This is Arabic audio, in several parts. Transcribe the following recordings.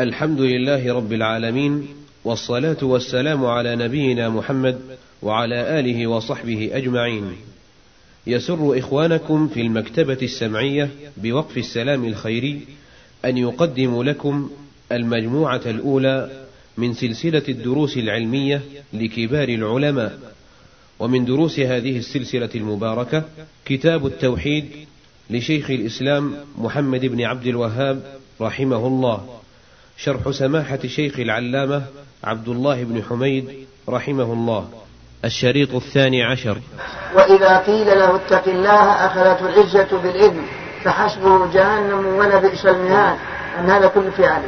الحمد لله رب العالمين والصلاة والسلام على نبينا محمد وعلى آله وصحبه أجمعين. يسر إخوانكم في المكتبة السمعية بوقف السلام الخيري أن يقدم لكم المجموعة الأولى من سلسلة الدروس العلمية لكبار العلماء، ومن دروس هذه السلسلة المباركة كتاب التوحيد لشيخ الإسلام محمد بن عبد الوهاب رحمه الله شرح سماحة شيخ العلامة عبد الله بن حميد رحمه الله. الشريط الثاني عشر. وإذا قيل له اتق الله أخذته العزة بالإذن فحسبه جهنم ولبئس المهاد. أن هذا كل فعل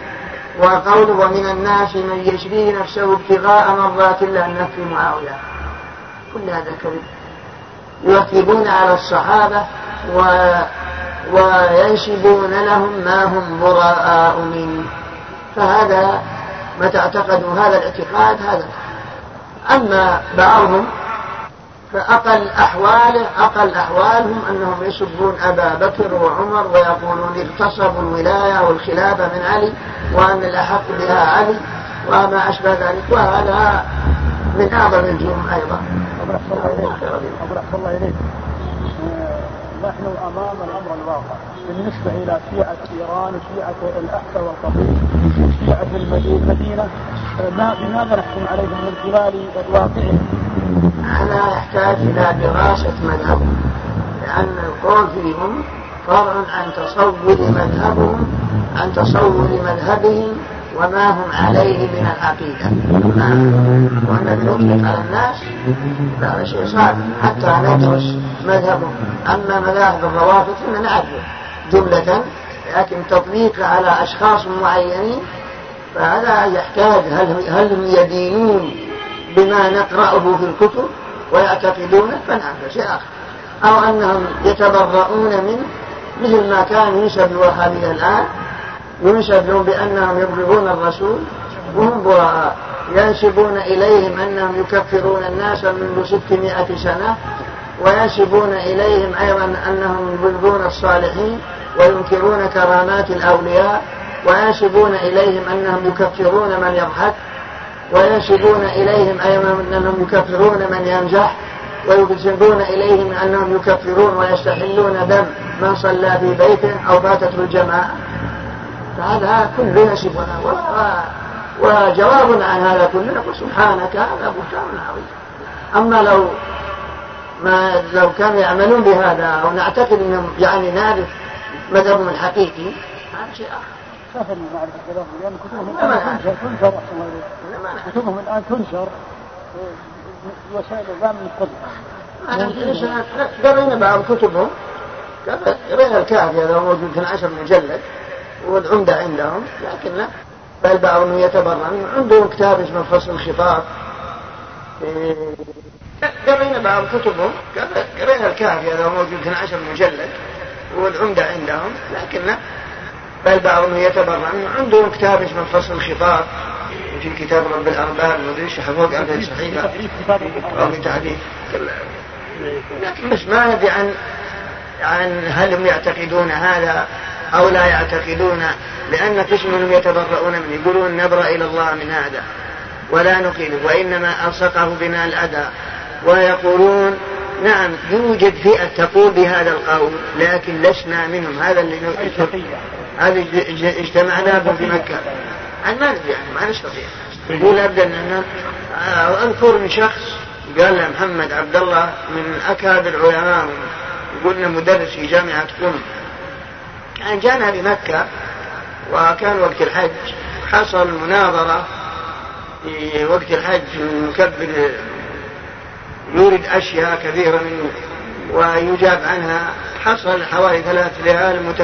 وقوله ومن الناس من يشري نفسه ابتغاء مرضات الله النفي معاوية. كل هذا كذب. يرتبون على الصحابة و وينسبون لهم ما هم براء منه. فهذا متى اعتقدوا هذا الاعتقاد هذا أما بعضهم فأقل أحواله أقل أحوالهم أنهم يسبون أبا بكر وعمر ويقولون اغتصبوا الولاية والخلافة من علي وأن الأحق بها علي وما أشبه ذلك وهذا من أعظم الجرم أيضا. الله إليك. نحن أمام الأمر الواقع بالنسبة إلى شيعة إيران وشيعة الأحساء والقبيل شيعة المدينة لماذا نحكم عليهم من خلال الواقع؟ هذا يحتاج إلى دراسة مذهب لأن القول فيهم فرع عن تصور مذهبهم عن تصور مذهبهم وما هم عليه من العقيدة. وأن نطلق على الناس؟ هذا شيء صعب حتى ندرس مذهبهم أما مذاهب الروافض فإننا نعرفه. جملة لكن تطبيق على أشخاص معينين فهذا يحتاج هل, هل هم يدينون بما نقرأه في الكتب ويعتقدونه فنعم شيء آخر. أو أنهم يتبرؤون منه مثل ما كان ينسب الوهابية الآن لهم بأنهم يبغضون الرسول وهم براء ينسبون إليهم أنهم يكفرون الناس منذ ستمائة سنة وينسبون إليهم أيضا أنهم يبغضون الصالحين وينكرون كرامات الأولياء وينسبون إليهم أنهم يكفرون من يضحك وينسبون إليهم أيضا أنهم يكفرون من يمزح وينسبون إليهم أنهم يكفرون ويستحلون دم من صلى في بيته أو فاتته الجماعة. فهذا كله يصفنا وجواب عن هذا كله نقول سبحانك هذا بهتان عظيم. أما لو ما لو كانوا يعملون بهذا أو نعتقد أنهم يعني نعرف مذهبهم الحقيقي هذا شيء آخر. سهل معرفة كلامهم لأن كتبهم الآن تنشر كتبهم الآن تنشر وسائل الإعلام قبل. قرينا بعض كتبهم. قرينا الكافي هذا موجود في عشر مجلد والعمدة عندهم لكن لا. بل بعضهم يتبرع عندهم كتاب اسمه فصل الخطاب. قرينا بعض كتبهم. قرينا الكافي هذا موجود في عشر مجلد. والعمدة عندهم لكن لا. بل بعضهم يتبرع عندهم كتاب اسمه فصل الخطاب. في كتاب رب الأرباب ما أدري حفظ عنه صحيفة. أو تعريف لكن بس ما ندري عن عن هل هم يعتقدون هذا أو لا يعتقدون لأن قسم منهم يتبرؤون منه يقولون نبرأ إلى الله من هذا ولا نقيله وإنما ألصقه بنا الأذى. ويقولون نعم يوجد فئة تقول بهذا القول لكن لسنا منهم. هذا اللي هذا اجتمعنا بهم في مكة. عن ما ندري يعني ما نستطيع. يقول أبدا أن أذكر من شخص قال له محمد عبد الله من أكابر العلماء يقول مدرس في جامعة قم. كان جانا بمكة وكان وقت الحج حصل مناظرة في وقت الحج المكبر يورد أشياء كثيرة ويجاب عنها. حصل حوالي ثلاث ليال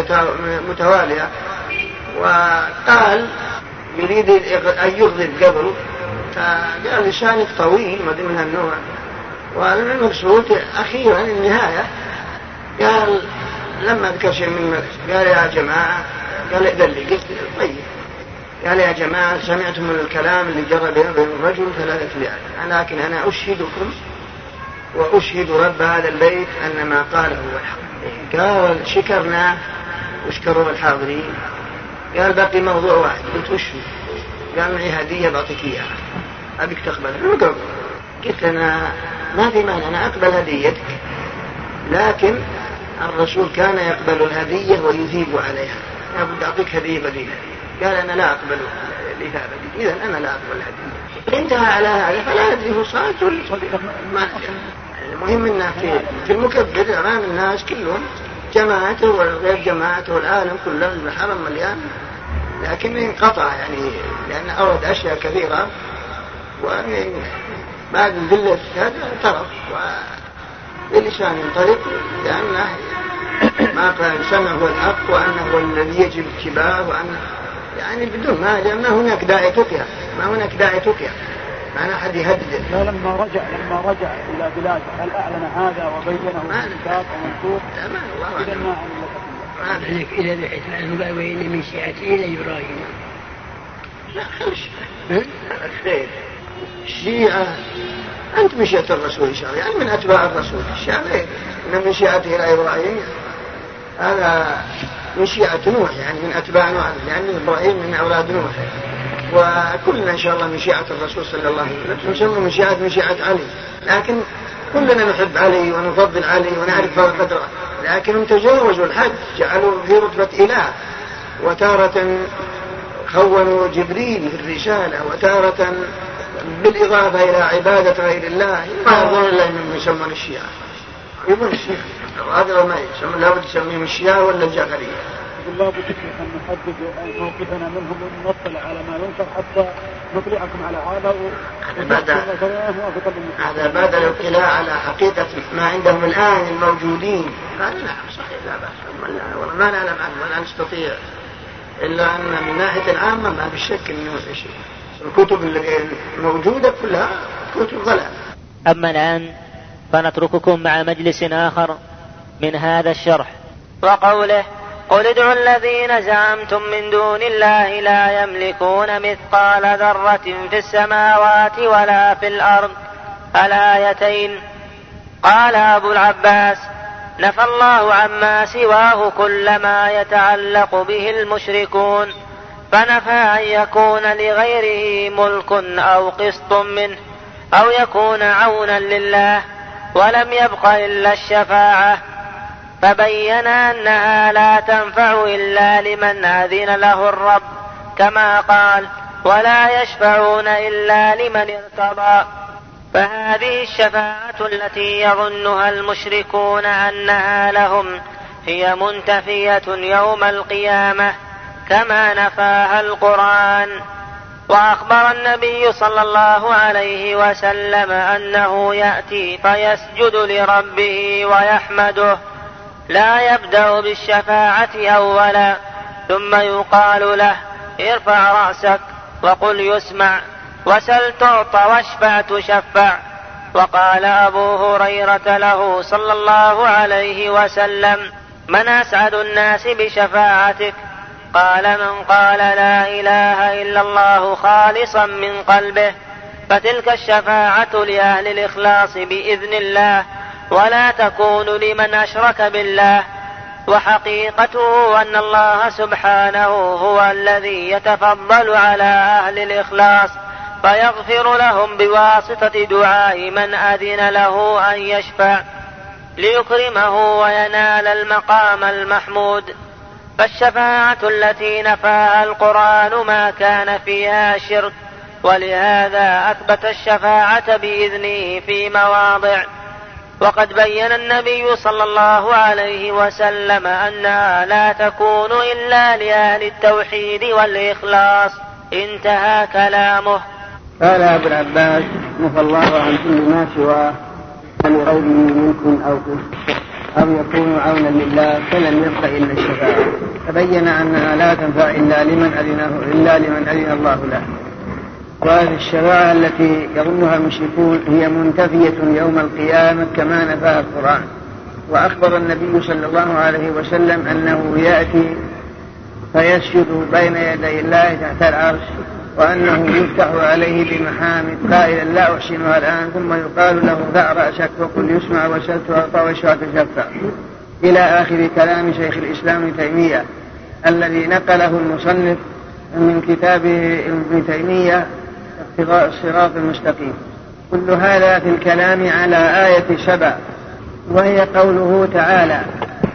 متوالية. وقال يريد أن يغضب قبل فقال لسانك طويل ما من هالنوع. والمقصود أخيرا النهاية قال لما ذكر شيء من قال يا جماعة قال ائذن لي قلت طيب. قال يا جماعة سمعتم الكلام اللي جرى بين الرجل ثلاثة ليال لكن أنا أشهدكم وأشهد رب هذا البيت أن ما قاله هو الحق. قال شكرنا. واشكروا الحاضرين؟ قال باقي موضوع واحد. قلت وش؟ قال معي هدية بعطيك إياها. أبيك تقبلها. قلت أنا ما في مانع. أنا أقبل هديتك. لكن الرسول كان يقبل الهدية ويثيب عليها. لابد أعطيك هدية بديلة. قال أنا لا أقبل الإثابة إذا أنا لا أقبل الهدية. انتهى على هذا. فلا أدري هو صادق ولا المهم أنه في, في المكبر أمام الناس كلهم جماعته وغير جماعته والعالم كله الحرم مليان. لكن انقطع يعني لأن أورد أشياء كثيرة. بعد ذلة هذا ترك بلسان طريق لأنه ما قال سمع هو الحق وأنه هو الذي يجب اتباعه وأنه يعني بدون ما ما هناك داعي تقيا. ما هناك داعي تقيا. ما أحد يهدد. لا لما رجع لما رجع إلى بلاده هل أعلن هذا وبينه في الكتاب ومنشور؟ لا ما الله إذا ما علم إذا أنه قال وإن من شيعته إلى إبراهيم. لا خلش خير. الشيعة أنت من شيعة الرسول إن شاء الله يعني من أتباع الرسول الشيعة غير إن من شيعته إلى إبراهيم. هذا من شيعة نوح يعني من أتباع نوح لأن يعني إبراهيم من أولاد نوح. وكلنا إن شاء الله من شيعة الرسول صلى الله عليه وسلم نسمى من شيعة من شيعة علي. لكن كلنا نحب علي ونفضل علي ونعرف قدره لكنهم تجاوزوا الحد جعلوا في رتبة إله. وتارة خونوا جبريل في الرسالة وتارة بالإضافة إلى عبادة غير الله. ما يظن إلا أنهم يسمون الشيعة. يظن الشيعة. هذا ما يسمون لابد يسميهم الشيعة ولا الجعفرية يقول لابد أن نحدد موقفنا منهم ونطلع على ما ينشر حتى نطلعكم على هذا هذا بعد الاطلاع على حقيقة ما عندهم الآن الموجودين. قال نعم صحيح لا بأس. والله ما نعلم عنه ولا نستطيع إلا أن من ناحية العامة ما في شك أنه شيء. الكتب الموجودة كلها كتب ضلال أما الآن فنترككم مع مجلس آخر من هذا الشرح. وقوله قل ادعوا الذين زعمتم من دون الله لا يملكون مثقال ذرة في السماوات ولا في الأرض الآيتين. قال أبو العباس نفى الله عما سواه كل ما يتعلق به المشركون. فنفى أن يكون لغيره ملك أو قسط منه أو يكون عونا لله ولم يبق إلا الشفاعة. فبين أنها لا تنفع إلا لمن أذن له الرب كما قال ولا يشفعون إلا لمن ارتضى فهذه الشفاعة التي يظنها المشركون أنها لهم هي منتفية يوم القيامة. كما نفاها القرآن. وأخبر النبي صلى الله عليه وسلم أنه يأتي فيسجد لربه ويحمده. لا يبدأ بالشفاعة أولا ثم يقال له ارفع رأسك وقل يسمع وسل تعطى واشفع تشفع. وقال أبو هريرة له صلى الله عليه وسلم من أسعد الناس بشفاعتك؟ قال من قال لا إله إلا الله خالصا من قلبه فتلك الشفاعة لأهل الإخلاص بإذن الله ولا تكون لمن أشرك بالله وحقيقته أن الله سبحانه هو الذي يتفضل على أهل الإخلاص فيغفر لهم بواسطة دعاء من أذن له أن يشفع ليكرمه وينال المقام المحمود. فالشفاعة التي نفاها القرآن ما كان فيها شرك ولهذا أثبت الشفاعة بإذنه في مواضع. وقد بين النبي صلى الله عليه وسلم أنها لا تكون إلا لأهل التوحيد والإخلاص. انتهى كلامه. قال أبو العباس نفى الله عن كل ما سواه لغيره ملك أو قسط أو يكون عونا لله فلم يبق إلا الشفاعة تبين أنها لا تنفع إلا لمن أذنه إلا لمن أذن الله له. وهذه الشفاعة التي يظنها المشركون هي منتفية يوم القيامة كما نفاها القرآن. وأخبر النبي صلى الله عليه وسلم أنه يأتي فيسجد بين يدي الله تحت العرش. وأنه يفتح عليه بمحامد قائلا لا أحسنها الآن ثم يقال له دع رأسك وقل يسمع وسلت وأعطى واشفع تشفع إلى آخر كلام شيخ الإسلام ابن تيمية الذي نقله المصنف من كتابه ابن تيمية اقتضاء الصراط المستقيم. كل هذا في الكلام على آية سبع. وهي قوله تعالى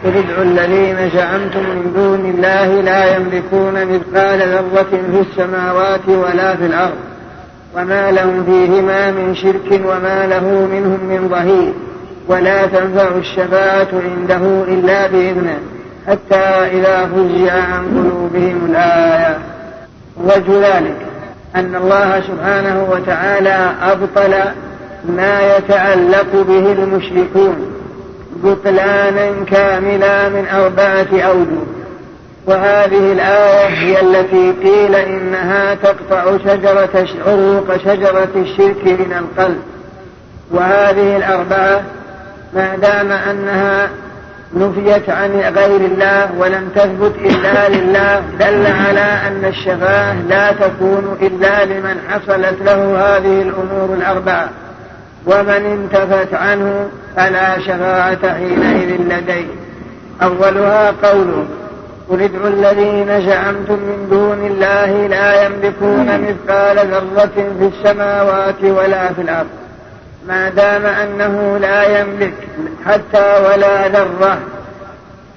قل ادعوا الذين زعمتم من دون الله لا يملكون مثقال ذرة في السماوات ولا في الأرض وما لهم فيهما من شرك وما له منهم من ظهير ولا تنفع الشفاعة عنده إلا بإذنه حتى إذا فزع عن قلوبهم الآية. وجه ذلك أن الله سبحانه وتعالى أبطل ما يتعلق به المشركون. بطلانا كاملا من أربعة أوجه. وهذه الآية هي التي قيل إنها تقطع شجرة عروق شجرة الشرك من القلب. وهذه الأربعة ما دام أنها نفيت عن غير الله ولم تثبت إلا لله دل على أن الشفاعة لا تكون إلا لمن حصلت له هذه الأمور الأربعة. ومن انتفت عنه فلا شفاعة حينئذ لديه. أولها قوله قل ادعوا الذين زعمتم من دون الله لا يملكون مثقال ذرة في السماوات ولا في الأرض. ما دام أنه لا يملك حتى ولا ذرة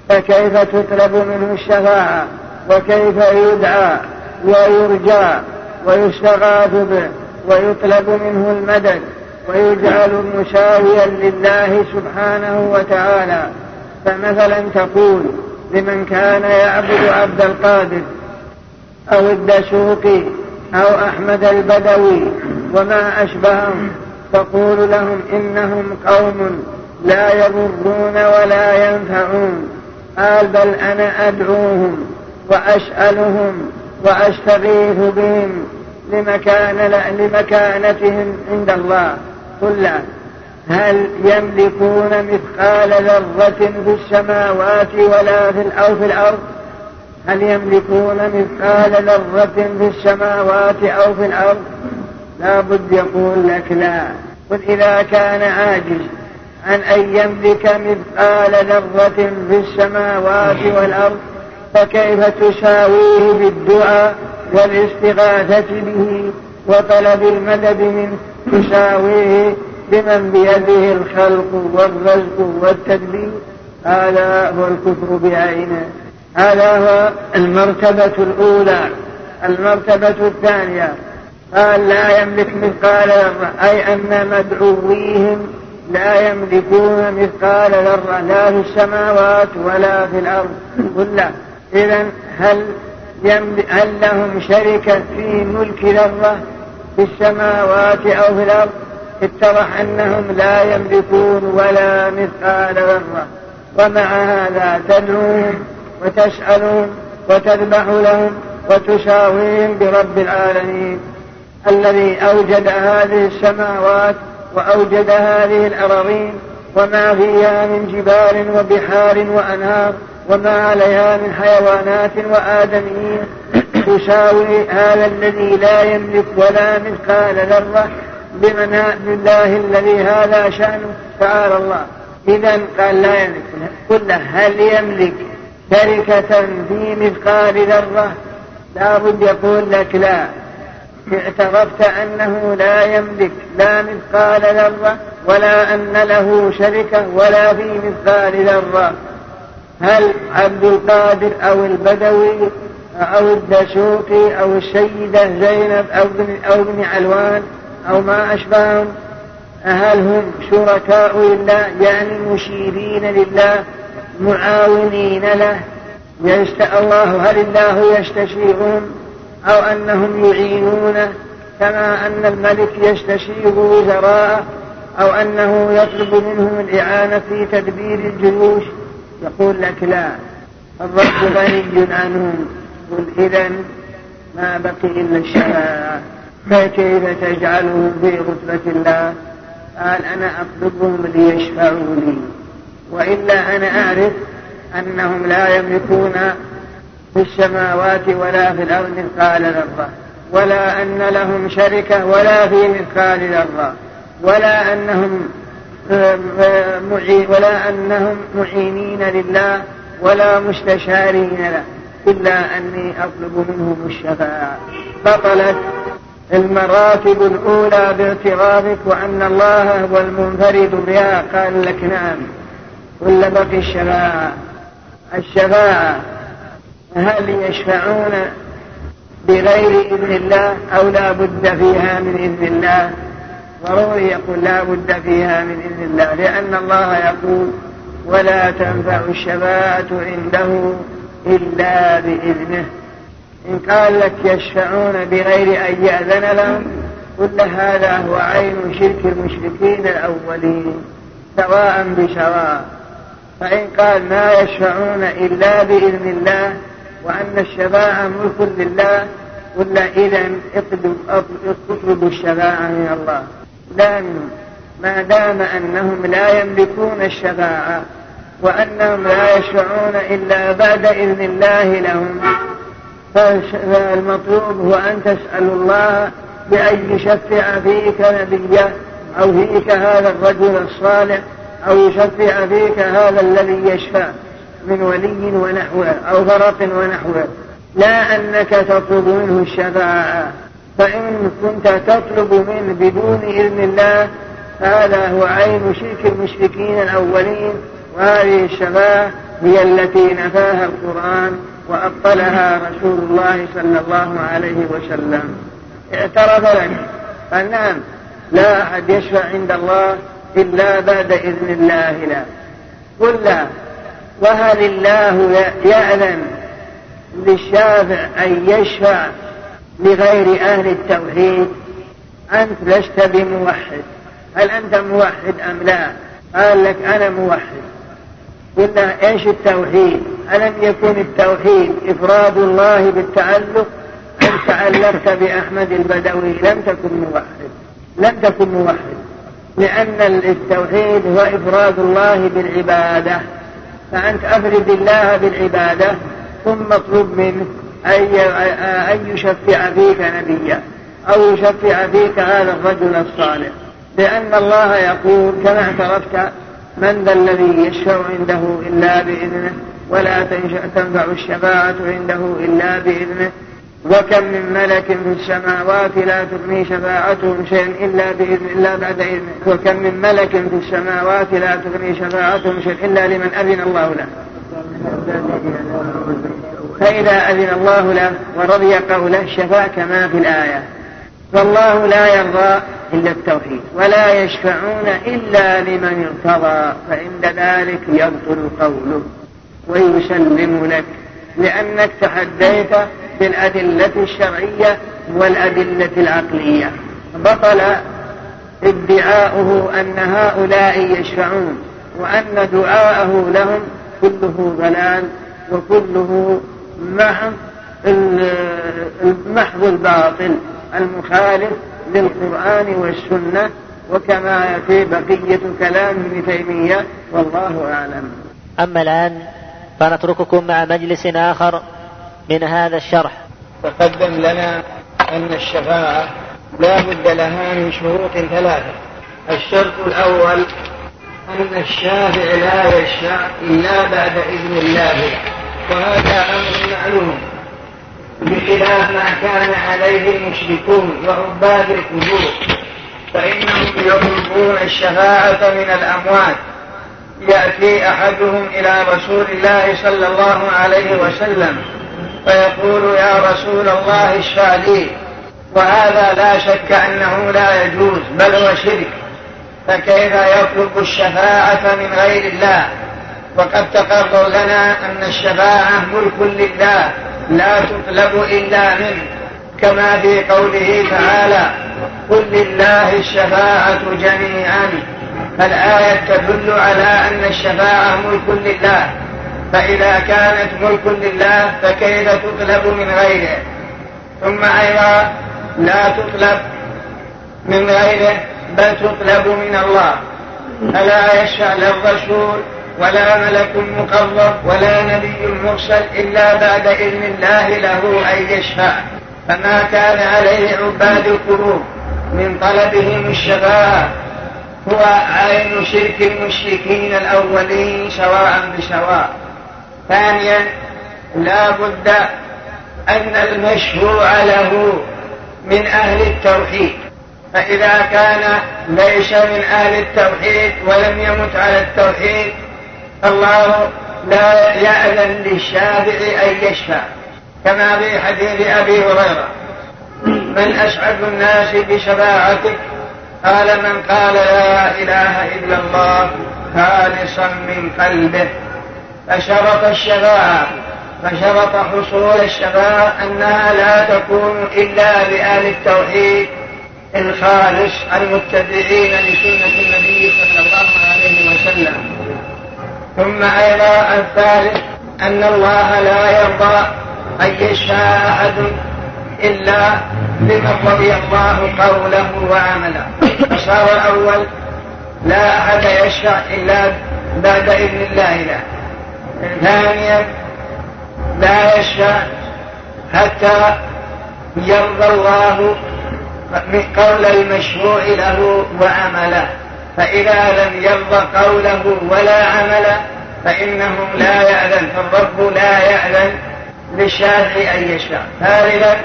فكيف تطلب منه الشفاعة؟ وكيف يدعى ويرجى ويستغاث به؟ ويطلب منه المدد؟ ويجعل مساويا لله سبحانه وتعالى. فمثلا تقول لمن كان يعبد عبد القادر أو الدسوقي أو أحمد البدوي وما أشبههم تقول لهم إنهم قوم لا يضرون ولا ينفعون. قال بل أنا أدعوهم وأسألهم وأستغيث بهم لمكان لمكانتهم عند الله. قل لا. هل يملكون مثقال ذرة في السماوات ولا في أو في الأرض؟ هل يملكون مثقال ذرة في السماوات أو في الأرض؟ لا بد يقول لك لا. قل إذا كان عاجز عن أن يملك مثقال ذرة في السماوات والأرض فكيف تساويه بالدعاء والاستغاثة به؟ وطلب المدد منه تساويه بمن بيده الخلق والرزق والتدبير. هذا هو الكفر بعينه هذا هو المرتبة الأولى. المرتبة الثانية. قال لا يملك مثقال ذرة. أي أن مدعويهم لا يملكون مثقال ذرة. لا في السماوات ولا في الأرض. قل لا. إذا هل هل لهم شركة في ملك ذرة؟ في السماوات أو في الأرض اتضح أنهم لا يملكون ولا مثقال ذرة ومع هذا تدعوهم وتسألهم وتذبح لهم وتساويهم برب العالمين. الذي أوجد هذه السماوات وأوجد هذه الأراضين وما فيها من جبال وبحار وأنهار وما عليها من حيوانات وآدميين تساوي هذا الذي لا يملك ولا مثقال ذرة بمن بالله الذي هذا شأنه تعالى الله. إذا قال لا يملك. قل هل يملك شركة في مثقال ذرة؟ لا بد يقول لك لا. اعترفت أنه لا يملك لا مثقال ذرة ولا أن له شركة ولا في مثقال ذرة. هل عبد القادر أو البدوي أو الدسوقي أو السيدة زينب أو ابن أو ابن علوان أو ما أشبههم هل هم شركاء لله يعني مشيرين لله معاونين له الله هل الله يستشيرهم أو أنهم يعينونه كما أن الملك يستشير وزراءه أو أنه يطلب منهم الإعانة في تدبير الجيوش يقول لك لا الرب غني عنهم. قل إذا ما بقي إلا الشفاعة فكيف تجعلهم في رتبة الله؟ قال أنا أطلبهم ليشفعوا لي وإلا أنا أعرف أنهم لا يملكون في السماوات ولا في الأرض مثقال ذرة ولا أن لهم شركة ولا في مثقال ذرة ولا أنهم ولا أنهم معينين لله ولا مستشارين له. إلا أني أطلب منهم الشفاعة. بطلت المراتب الأولى باعترافك وأن الله هو المنفرد بها. قال لك نعم. ولا بقي الشفاعة. الشفاعة هل يشفعون بغير إذن الله أو لا بد فيها من إذن الله؟ ضروري يقول لا بد فيها من إذن الله لأن الله يقول ولا تنفع الشفاعة عنده. إلا بإذنه. إن قال لك يشفعون بغير أن يأذن لهم كل هذا هو عين شرك المشركين الأولين سواء بسواء فإن قال ما يشفعون إلا بإذن الله وأن الشفاعة ملك لله ولا إذا اطلبوا الشفاعة من الله. لأن ما دام أنهم لا يملكون الشفاعة وأنهم لا يشفعون إلا بعد إذن الله لهم. فالمطلوب هو أن تسأل الله بأن يشفع فيك نبيه أو فيك هذا الرجل الصالح أو يشفع فيك هذا الذي يشفع من ولي ونحوه أو فرق ونحوه لا أنك تطلب منه الشفاعة. فإن كنت تطلب منه بدون إذن الله هذا هو عين شرك المشركين الأولين. وهذه الشفاعة هي التي نفاها القرآن وأبطلها رسول الله صلى الله عليه وسلم. اعترف لك قال نعم لا أحد يشفع عند الله إلا بعد إذن الله لا قل لا. وهل الله يأذن للشافع أن يشفع لغير أهل التوحيد؟ أنت لست بموحد. هل أنت موحد أم لا؟ قال لك أنا موحد. قلنا إيش التوحيد؟ ألم يكن التوحيد إفراد الله بالتعلق؟ أن تعلقت بأحمد البدوي؟ لم تكن موحد. لم تكن موحد. لأن التوحيد هو إفراد الله بالعبادة. فأنت أفرد الله بالعبادة ثم اطلب منه أن يشفع فيك نبيا أو يشفع فيك هذا الرجل الصالح. لأن الله يقول كما اعترفت من ذا الذي يشفع عنده إلا بإذنه ولا تنفع الشفاعة عنده إلا بإذنه. وكم من ملك في السماوات لا تغني شفاعتهم شيئا إلا بإذن إلا بعد إذنه. وكم من ملك في السماوات لا تغني شفاعتهم شيئا إلا لمن أذن الله له. فإذا أذن الله له ورضي قوله شفاء كما في الآية. فالله لا يرضى إلا التوحيد ولا يشفعون إلا لمن ارتضى فعند ذلك يبطل قوله ويسلم لك لأنك تحديت بالأدلة الشرعية والأدلة العقلية. بطل ادعاؤه أن هؤلاء يشفعون وأن دعاءه لهم كله ضلال وكله محض محض الباطل. المخالف للقرآن والسنة وكما يأتي بقية كلام ابن تيمية والله أعلم. أما الآن فنترككم مع مجلس آخر من هذا الشرح. تقدم لنا أن الشفاعة لا بد لها من شروط ثلاثة. الشرط الأول أن الشافع لا يشفع إلا بعد إذن الله وهذا أمر معلوم. بخلاف ما كان عليه المشركون وعباد القبور. فإنهم يطلبون الشفاعة من الأموات. يأتي أحدهم إلى رسول الله صلى الله عليه وسلم فيقول يا رسول الله اشفع لي. وهذا لا شك أنه لا يجوز بل هو شرك. فكيف يطلب الشفاعة من غير الله؟ وقد تقرر لنا أن الشفاعة ملك لله. لا تطلب إلا منه كما في قوله تعالى قل لله الشفاعة جميعا فالآية تدل على أن الشفاعة ملك لله فإذا كانت ملك لله فكيف تطلب من غيره؟ ثم أيضا لا تطلب من غيره بل تطلب من الله فلا يشفع للرسول ولا ملك مقرب ولا نبي مرسل إلا بعد إذن الله له أن يشفع. فما كان عليه عباد القلوب من طلبهم الشفاعة هو عين شرك المشركين الأولين سواء بسواء. ثانيا لا بد أن المشروع له من أهل التوحيد. فإذا كان ليس من أهل التوحيد ولم يمت على التوحيد الله لا يأذن للشافع أن يشفع كما في حديث أبي هريرة. من أسعد الناس بشفاعتك؟ قال من قال لا إله إلا الله خالصا من قلبه. فشرط الشفاعة فشرط حصول الشفاعة أنها لا تكون إلا لأهل التوحيد الخالص المتبعين لسنة النبي صلى الله عليه وسلم. ثم أيضا الثالث أن الله لا يرضى أن يشفع أحد إلا لمن رضي الله قوله وعمله. فصار الأول لا أحد يشفع إلا بعد إذن الله له. ثانيا لا يشفع حتى يرضى الله من قول المشروع له وعمله. فإذا لم يرضى قوله ولا عمله فإنهم لا يأذن فالرب لا يأذن للشافع أن يشفع. ثالثا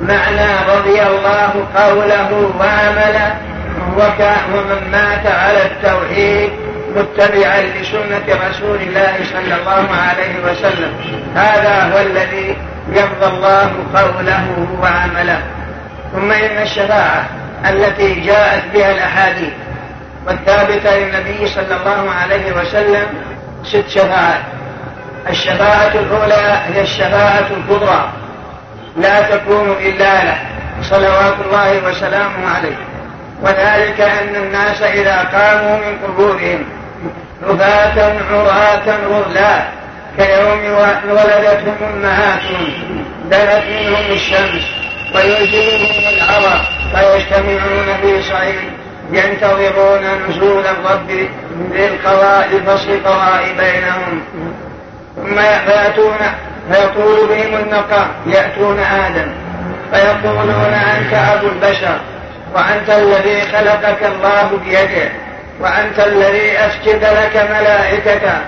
معنى رضي الله قوله وعمله ومن مات على التوحيد متبعا لسنة رسول الله صلى الله عليه وسلم. هذا هو الذي يرضى الله قوله وعمله. ثم إن الشفاعة التي جاءت بها الأحاديث والثابتة للنبي صلى الله عليه وسلم ست شفاعات. الشفاعة الأولى هي الشفاعة الكبرى. لا تكون إلا له. صلوات الله وسلامه عليه. وذلك أن الناس إذا قاموا من قبورهم رفاة عراة غرلا كيوم ولدتهم أمهاتهم دنت منهم الشمس ويلزمهم العرق فيجتمعون في صعيد ينتظرون نزول الرب ذي القضاء فصل القضاء بينهم. ثم يأتون فيطول بهم النقاء يأتون آدم فيقولون أنت أبو البشر وأنت الذي خلقك الله بيده وأنت الذي أسجد لك ملائكته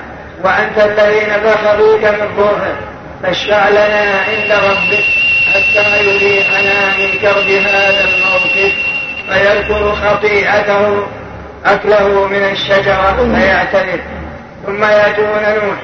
وأنت الذي نفخ فيك من روحه. فاشفع لنا عند ربك حتى يريحنا من كرب هذا الموقف. فيذكر خطيئته أكله من الشجرة فيعترف ثم يأتون نوح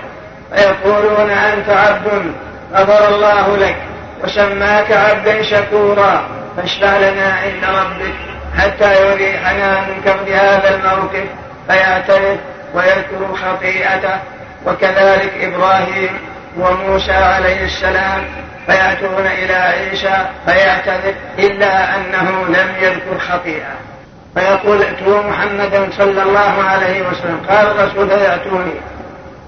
فيقولون أنت عبد غفر الله لك وسماك عبدا شكورا. فاشفع لنا عند ربك حتى يريحنا من كرب هذا الموقف. فيعترف ويذكر خطيئته. وكذلك إبراهيم وموسى عليه السلام فيأتون إلى عيسى فيعتذر إلا أنه لم يذكر خطيئة. فيقول ائتوا محمدا صلى الله عليه وسلم. قال الرسول فيأتوني.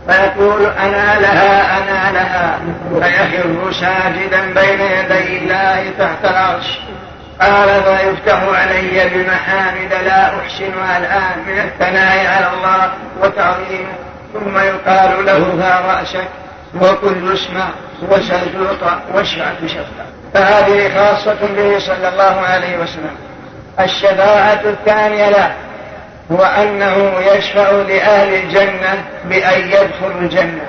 فيقول أنا لها أنا لها. فيخر ساجدا بين يدي الله تحت العرش. قال فيفتح علي بمحامد لا أحسنها الآن من الثناء على الله وتعظيمه. ثم يقال له ذا رأسك؟ وكل اسمع وسل تعطى واشفع تشفع فهذه خاصة به صلى الله عليه وسلم. الشفاعة الثانية له هو أنه يشفع لأهل الجنة بأن يدخلوا الجنة.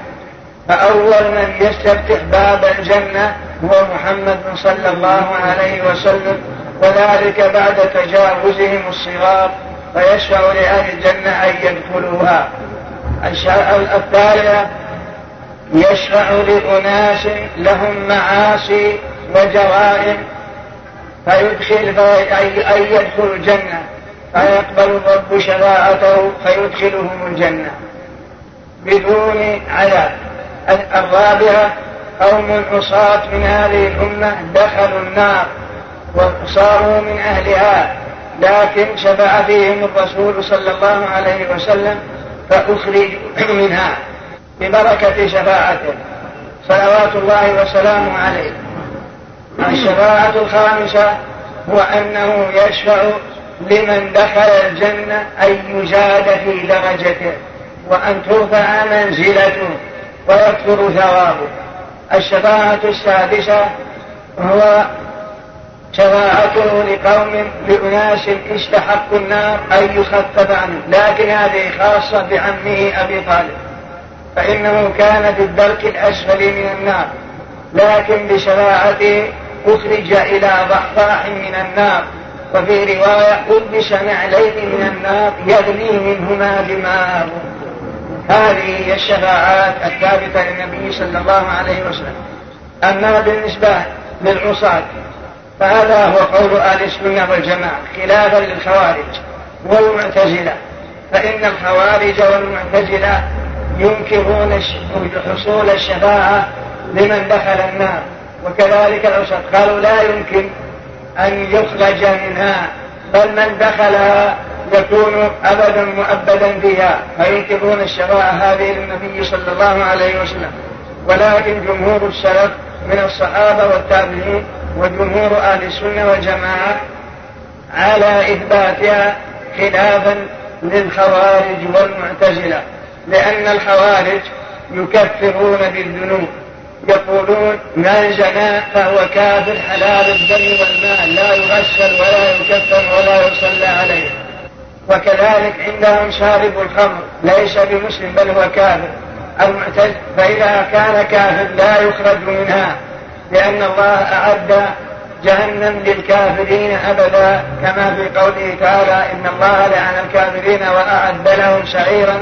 فأول من يستفتح باب الجنة هو محمد صلى الله عليه وسلم. وذلك بعد تجاوزهم الصغار فيشفع لأهل الجنة أن يدخلوها. الثالثة يشفع لأناس لهم معاصي وجرائم فيدخل أن يدخل الجنة فيقبل الرب شفاعته فيدخلهم الجنة. بدون عذاب. الرابعة قوم عصاة من هذه الأمة دخلوا النار وصاروا من أهلها لكن شفع فيهم الرسول صلى الله عليه وسلم فأخرجوا منها. ببركة شفاعته. صلوات الله وسلامه عليه. الشفاعة الخامسة هو أنه يشفع لمن دخل الجنة أن يزاد في درجته وأن ترفع منزلته ويكثر ثوابه. الشفاعة السادسة هو شفاعته لقوم لأناس استحقوا النار أن يخفف عنه. لكن هذه خاصة بعمه أبي طالب. فإنه كان في الدرك الأسفل من النار لكن بشفاعته أخرج إلى ضحضاح من النار. وفي رواية ألبس نعلين من النار يغلي منهما دماغه. هذه هي الشفاعات الثابتة للنبي صلى الله عليه وسلم. أما بالنسبة للعصاة فهذا هو قول أهل السنة والجماعة خلافا للخوارج والمعتزلة. فإن الخوارج والمعتزلة ينكرون حصول الشفاعة لمن دخل النار. وكذلك العصاة قالوا لا يمكن أن يخرج منها بل من دخلها يكون أبدا مؤبدا فيها. فينكرون الشفاعة هذه للنبي صلى الله عليه وسلم. ولكن جمهور السلف من الصحابة والتابعين وجمهور أهل السنة والجماعة على إثباتها خلافا للخوارج والمعتزلة. لأن الخوارج يكفرون بالذنوب. يقولون من زنى فهو كافر حلال الدم والمال لا يغسل ولا يكفر ولا يصلى عليه. وكذلك عندهم شارب الخمر ليس بمسلم بل هو كافر. المعتز فإذا كان كافر لا يخرج منها لأن الله أعد جهنم للكافرين أبدا. كما في قوله تعالى إن الله لعن الكافرين وأعد لهم سعيرا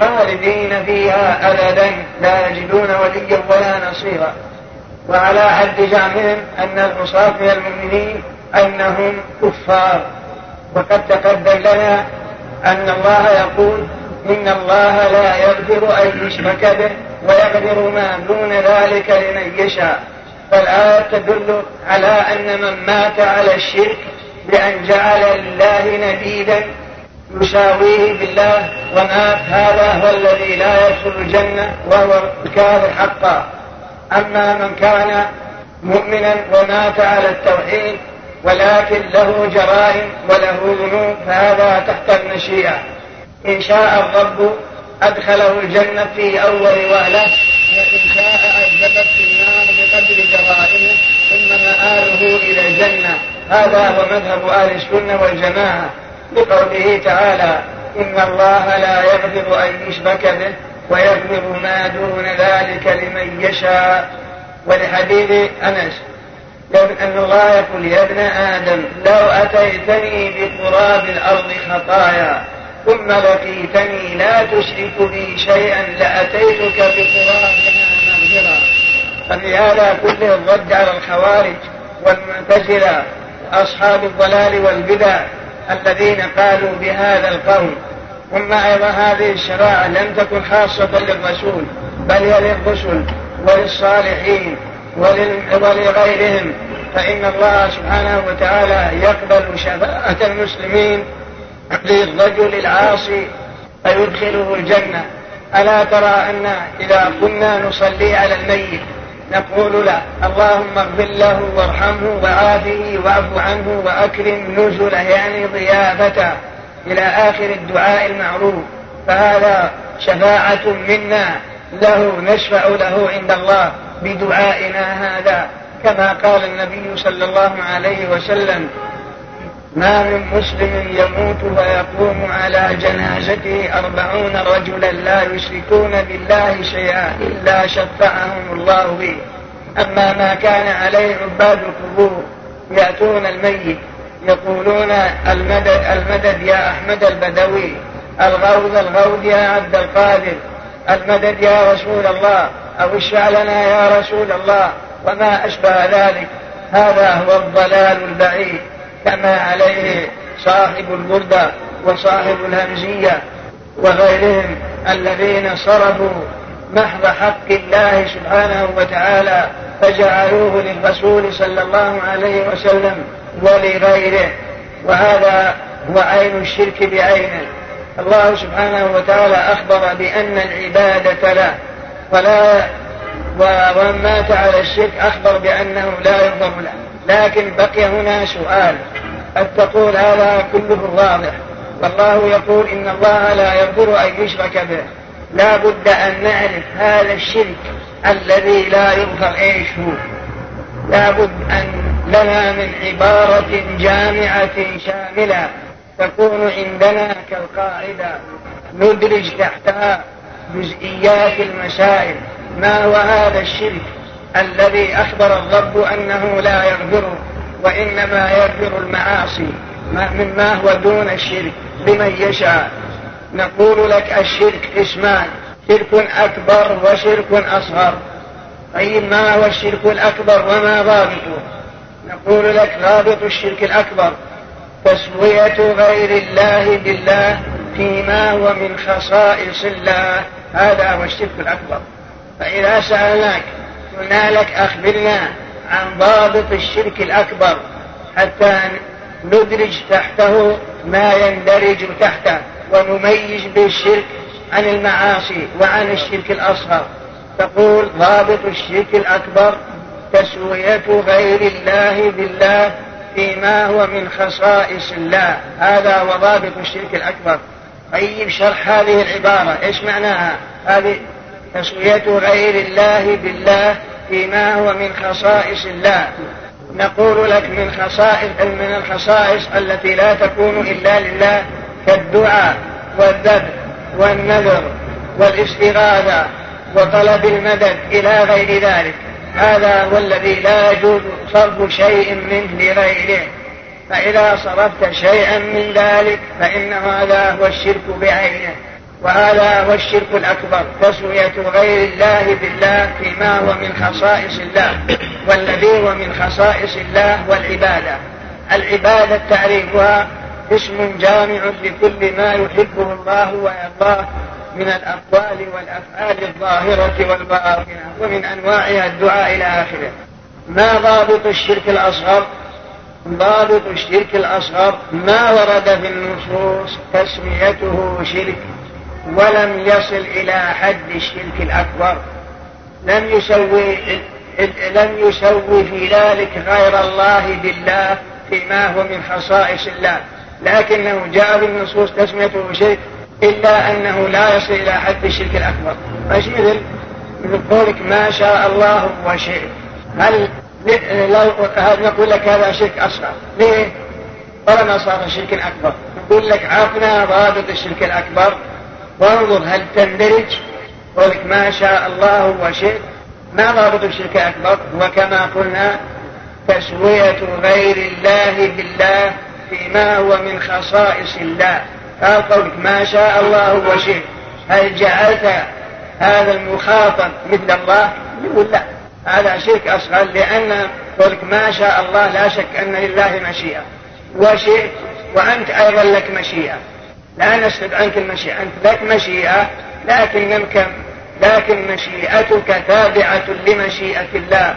خالدين فيها أبدا لا يجدون وليا ولا نصيرا. وعلى حد زعمهم أن العصاة من المؤمنين أنهم كفار. وقد تقدم لنا أن الله يقول إن الله لا يغفر أن يشرك به ويغفر ما دون ذلك لمن يشاء. فالآية تدل على أن من مات على الشرك بأن جعل لله نديدا يساويه بالله ومات هذا هو الذي لا يدخل الجنة وهو الكافر حقا. أما من كان مؤمنا ومات على التوحيد ولكن له جرائم وله ذنوب فهذا تحت المشيئة. إن شاء الرب أدخله الجنة في أول وهلة وإن شاء عذبت في النار بقدر جرائمه ثم مآله إلى الجنة. هذا هو مذهب أهل السنة والجماعة. بقوله تعالى إن الله لا يغفر أن يشرك به ويغفر ما دون ذلك لمن يشاء. ولحديث أنس أن الله يقول يا ابن آدم لو أتيتني بقراب الأرض خطايا ثم لقيتني لا تشرك بي شيئا لأتيتك بقرابها مغفرة ففي هذا كله الرد على الخوارج والمعتزلة وأصحاب الضلال والبدع. الذين قالوا بهذا القول. ثم أيضا هذه الشرائع لم تكن خاصة للرسول بل هي للرسل وللصالحين ولغيرهم. فإن الله سبحانه وتعالى يقبل شفاعة المسلمين للرجل العاصي فيدخله الجنة. ألا ترى أن إذا كنا نصلي على الميت نقول له اللهم اغفر له وارحمه وعافه واعف عنه وأكرم نزله يعني ضيافته إلى آخر الدعاء المعروف. فهذا شفاعة منا له نشفع له عند الله بدعائنا هذا. كما قال النبي صلى الله عليه وسلم ما من مسلم يموت ويقوم على جنازته أربعون رجلا لا يشركون بالله شيئا إلا شفعهم الله به. أما ما كان عليه عباد القبور يأتون الميت يقولون المدد المدد يا أحمد البدوي الغوث الغوث يا عبد القادر المدد يا رسول الله أو لنا يا رسول الله وما أشبه ذلك. هذا هو الضلال البعيد. كما عليه صاحب البردة وصاحب الهمزية وغيرهم الذين صرفوا محض حق الله سبحانه وتعالى فجعلوه للرسول صلى الله عليه وسلم ولغيره. وهذا هو عين الشرك بعينه. الله سبحانه وتعالى أخبر بأن العبادة له. ولا ومن مات على الشرك أخبر بأنه لا يغفر له. لكن بقي هنا سؤال. قد تقول هذا كله واضح والله يقول إن الله لا يغفر أن يشرك به. لا بد أن نعرف هذا الشرك الذي لا يغفر إيش هو. لا بد أن لنا من عبارة جامعة شاملة تكون عندنا كالقاعدة. ندرج تحتها جزئيات المسائل. ما هو هذا الشرك؟ الذي أخبر الرب أنه لا يغفر وإنما يغفر المعاصي مما هو دون الشرك لمن يشاء. نقول لك الشرك اسمان شرك أكبر وشرك أصغر. طيب ما هو الشرك الأكبر وما ضابطه؟ نقول لك ضابط الشرك الأكبر تسوية غير الله بالله فيما هو من خصائص الله. هذا هو الشرك الأكبر. فإذا سألناك قلنا لك أخبرنا عن ضابط الشرك الأكبر حتى ندرج تحته ما يندرج تحته ونميز بالشرك عن المعاصي وعن الشرك الأصغر. تقول ضابط الشرك الأكبر تسوية غير الله بالله فيما هو من خصائص الله. هذا هو ضابط الشرك الأكبر. طيب شرح هذه العبارة إيش معناها؟ هذه تسوية غير الله بالله فيما هو من خصائص الله. نقول لك من خصائص من الخصائص التي لا تكون إلا لله كالدعاء والذبح والنذر والاستغاثة وطلب المدد إلى غير ذلك. هذا هو الذي لا يجوز صرف شيء منه لغيره. فإذا صرفت شيئا من ذلك فإن هذا هو الشرك بعينه. وهذا هو الشرك الأكبر. تسوية غير الله بالله فيما هو من خصائص الله والذي هو من خصائص الله والعبادة. العبادة تعريفها اسم جامع لكل ما يحبه الله ويرضاه من الأقوال والأفعال الظاهرة والباطنة ومن أنواعها الدعاء إلى آخره. ما ضابط الشرك الأصغر؟ ضابط الشرك الأصغر ما ورد في النصوص تسميته شرك. ولم يصل إلى حد الشرك الأكبر. لم يسوي لم يسوي في ذلك غير الله بالله فيما هو من خصائص الله. لكنه جاء بالنصوص تسميته شرك إلا أنه لا يصل إلى حد الشرك الأكبر. إيش مثل مثل قولك ما شاء الله وشئت هل لو نقول لك هذا شرك أصغر؟ ليه؟ طالما صار شرك أكبر. نقول لك عرفنا ضابط الشرك الأكبر. وانظر هل تندرج. قولك ما شاء الله وشئت. ما ضابط الشرك الأكبر وكما قلنا تسوية غير الله بالله فيما هو من خصائص الله. قال قولك ما شاء الله وشئت. هل جعلت هذا المخاطب مثل الله؟ يقول لا. هذا شرك أصغر لأن قولك ما شاء الله لا شك أن لله مشيئة. وشئت وأنت أيضا لك مشيئة. لا نسلب عنك المشيئة أنت لك مشيئة لكن لكن مشيئتك تابعة لمشيئة الله.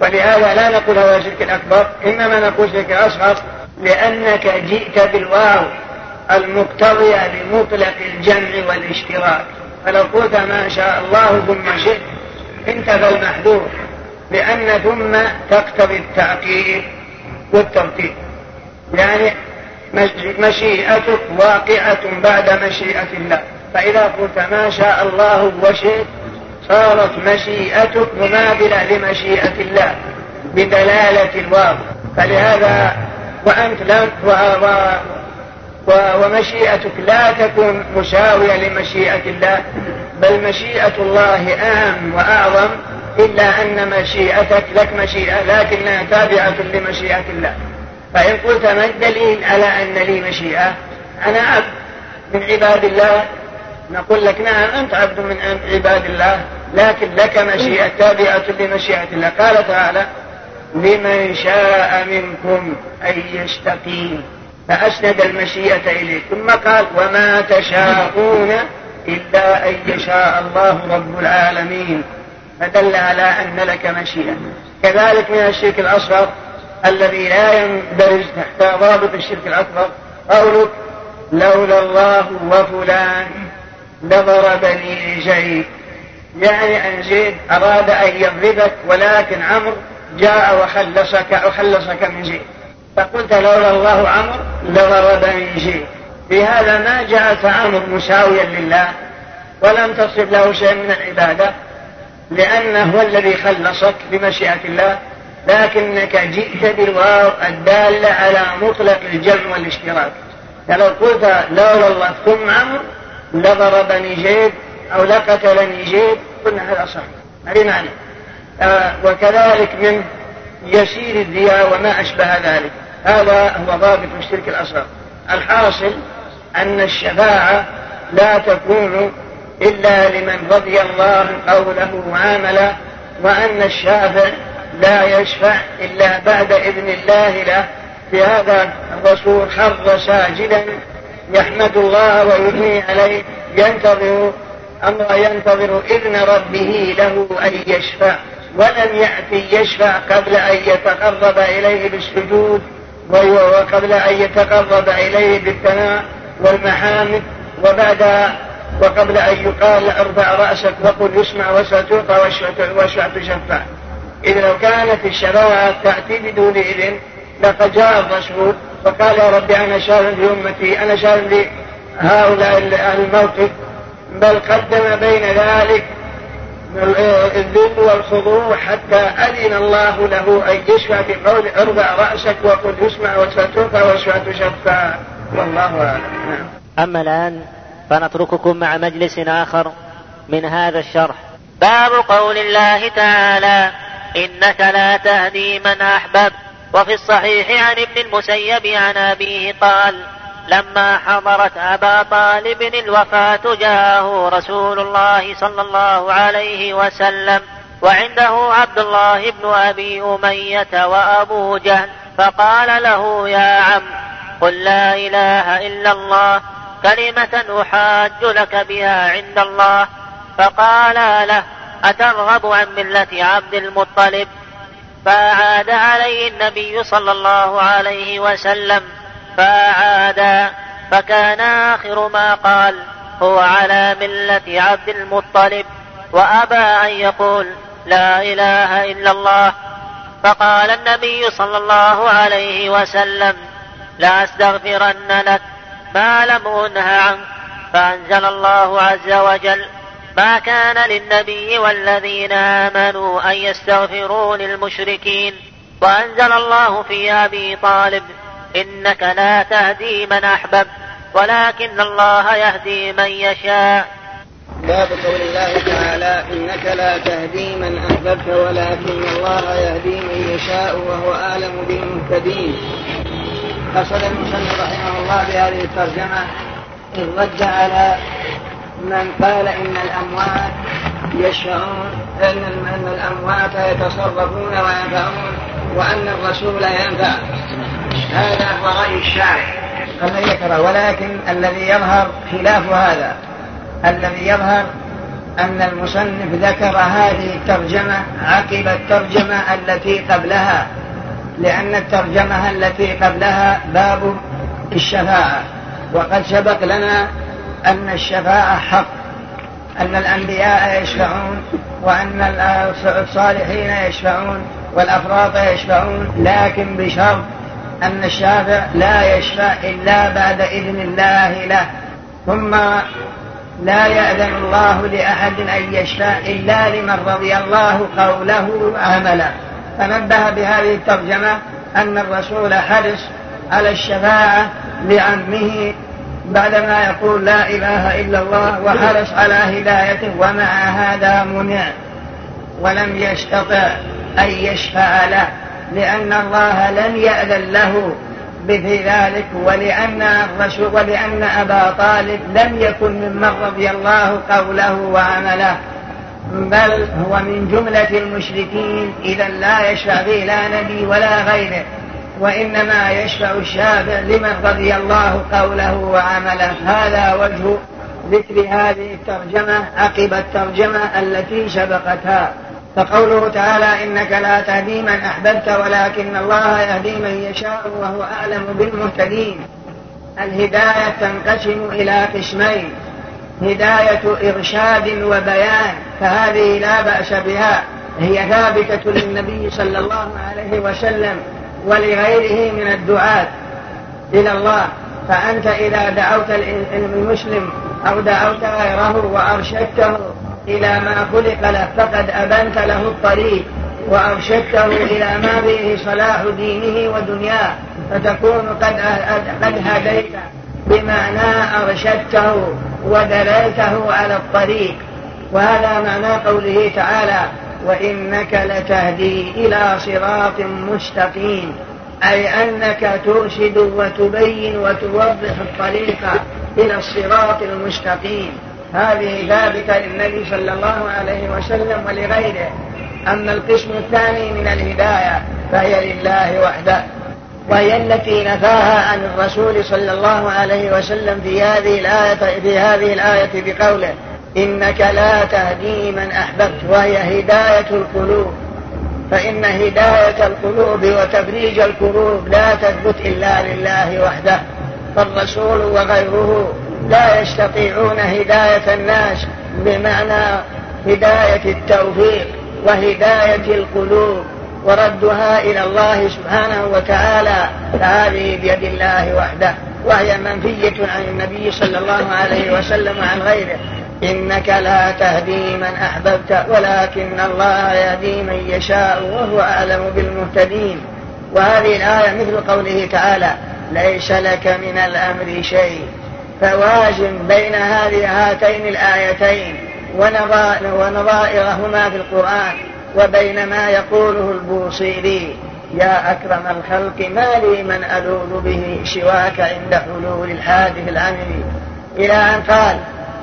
ولهذا لا نقول هذا شرك الأكبر إنما نقول شرك أصغر لأنك جئت بالواو المقتضية لمطلق الجمع والاشتراك. فلو قلت ما شاء الله ثم شئت انتفى المحذور لأن ثم تقتضي التعقيد والترتيب يعني مشيئتك واقعة بعد مشيئة الله. فإذا قلت ما شاء الله وشئت صارت مشيئتك مماثلة لمشيئة الله بدلالة الواو فلهذا وأنت لم و و و ومشيئتك لا تكون مساوية لمشيئة الله بل مشيئة الله أهم وأعظم إلا أن مشيئتك لك مشيئة لكنها تابعة لمشيئة الله. فإن قلت ما الدليل على أن لي مشيئة؟ أنا عبد من عباد الله. نقول لك نعم أنت عبد من عباد الله لكن لك مشيئة تابعة لمشيئة الله قال تعالى لمن شاء منكم أن يستقيم فأسند المشيئة إليه. ثم قال وما تشاءون إلا أن يشاء الله رب العالمين. فدل على أن لك مشيئة. كذلك من الشرك الأصغر الذي لا يندرج تحت ضابط الشرك الأكبر. قولك لولا الله وفلان لضربني زيد يعني أن زيد أراد أن يضربك ولكن عمرو جاء وخلصك وخلصك من زيد فقلت لولا الله عمرو لضربني زيد بهذا ما جعلت عمرو مساويا لله ولم تصف له شيء من العبادة لأنه هو الذي خلصك بمشيئة الله. لكنك جئت بالواو الدالة على مطلق الجمع والاشتراك. فلو قلت لولا الله ثم عمرو لضربني زيد أو لقتلني جيد قلنا هذا صح. هذه معنى. آه وكذلك من يسير الديار وما أشبه ذلك. هذا هو ضابط الشرك الأصغر. الحاصل أن الشفاعة لا تكون إلا لمن رضي الله قوله وعامله وأن الشافع لا يشفع إلا بعد إذن الله له. في هذا الرسول خر ساجدا يحمد الله ويثني عليه. ينتظر أمر ينتظر إذن ربه له أن يشفع. ولم يأتي يشفع قبل أن يتقرب إليه بالسجود وقبل أن يتقرب إليه بالثناء والمحامد. وبعد وقبل أن يقال ارفع رأسك وقل يسمع وستعطى واشفع تشفع إذ لو كانت الشفاعة تأتي بدون إذن لقد جاء الرسول فقال يا ربي أنا شاهد لأمتي أنا شاهد لهؤلاء أهل الموقف بل قدم بين ذلك الذل والخضوع حتى أذن الله له أن يشفع بقول ارفع رأسك وقل يسمع وستوفى واشفع تشفع والله أعلم. نعم. أما الآن فنترككم مع مجلس آخر من هذا الشرح. باب قول الله تعالى إنك لا تهدي من أحببت. وفي الصحيح عن ابن المسيب عن أبيه قال لما حضرت أبا طالب الوفاة جاءه رسول الله صلى الله عليه وسلم وعنده عبد الله بن أبي أمية وأبو جهل فقال له يا عم قل لا إله إلا الله كلمة أحاج لك بها عند الله. فقال له أترغب عن ملة عبد المطلب؟ فأعاد عليه النبي صلى الله عليه وسلم. فأعادا فكان آخر ما قال هو على ملة عبد المطلب. وأبى أن يقول لا إله إلا الله. فقال النبي صلى الله عليه وسلم لأستغفرن لك ما لم أنه عنك. فأنزل الله عز وجل ما كان للنبي والذين آمنوا أن يستغفروا للمشركين. وأنزل الله في أبي طالب إنك لا تهدي من أحببت ولكن الله يهدي من يشاء. باب قول الله تعالى إنك لا تهدي من أحببت ولكن الله يهدي من يشاء وهو أعلم بالمهتدين. قصد المصنف رحمه الله بهذه الترجمة إذ رد على من قال إن الأموات يشفعون أن الأموات يتصرفون وينفعون وأن الرسول ينفع. هذا هو رأي الشارع. الذي ذكر ولكن الذي يظهر خلاف هذا الذي يظهر أن المصنف ذكر هذه الترجمة عقب الترجمة التي قبلها لأن الترجمة التي قبلها باب الشفاعة. وقد سبق لنا أن الشفاعة حق أن الأنبياء يشفعون وأن الصالحين يشفعون والأفراط يشفعون لكن بشرط أن الشافع لا يشفع إلا بعد إذن الله له. ثم لا يأذن الله لأحد أن يشفع إلا لمن رضي الله قوله عملا فنبه بهذه الترجمة أن الرسول حرص على الشفاعة لعمه بعدما يقول لا إله إلا الله وحرص على هدايته ومع هذا منع ولم يستطع أن يشفع له لأن الله لم يأذن له بفي ذلك ولأن الرسول ولأن أبا طالب لم يكن ممن رضي الله قوله وعمله بل هو من جملة المشركين إذا لا يشفع به لا نبي ولا غيره. وإنما يشفع الشافع لمن رضي الله قوله وعمله. هذا وجه ذكر هذه الترجمة عقب الترجمة التي سبقتها. فقوله تعالى إنك لا تهدي من أحببت ولكن الله يهدي من يشاء وهو أعلم بالمهتدين. الهداية تنقسم إلى قسمين هداية إرشاد وبيان فهذه لا بأس بها هي ثابتة للنبي صلى الله عليه وسلم. ولغيره من الدعاة إلى الله. فأنت إذا دعوت المسلم أو دعوت غيره وأرشدته إلى ما خلق له فقد أبنت له الطريق وأرشدته إلى ما به صلاح دينه ودنياه. فتكون قد قد هديت بمعنى أرشدته ودللته على الطريق. وهذا معنى قوله تعالى وإنك لتهدي إلى صراط مستقيم أي أنك ترشد وتبين وتوضح الطريق إلى الصراط المستقيم. هذه ثابتة للنبي صلى الله عليه وسلم ولغيره. أما القسم الثاني من الهداية فهي لله وحده وهي التي نفاها عن الرسول صلى الله عليه وسلم في هذه الآية في هذه الآية بقوله إنك لا تهدي من أحببت وهي هداية القلوب. فإن هداية القلوب وتفريج الكروب لا تثبت إلا لله وحده فالرسول وغيره لا يستطيعون هداية الناس بمعنى هداية التوفيق وهداية القلوب. وردها إلى الله سبحانه وتعالى فهذه بيد الله وحده. وهي منفية عن النبي صلى الله عليه وسلم وعن غيره. إنك لا تهدي من أحببت ولكن الله يهدي من يشاء وهو أعلم بالمهتدين. وهذه الآية مثل قوله تعالى ليس لك من الأمر شيء. فوازن بين هذه هاتين الآيتين ونظائرهما في القرآن وبين ما يقوله البوصيري يا أكرم الخلق ما لي من ألوذ به سواك عند حلول الحادث العمل إلى أن قال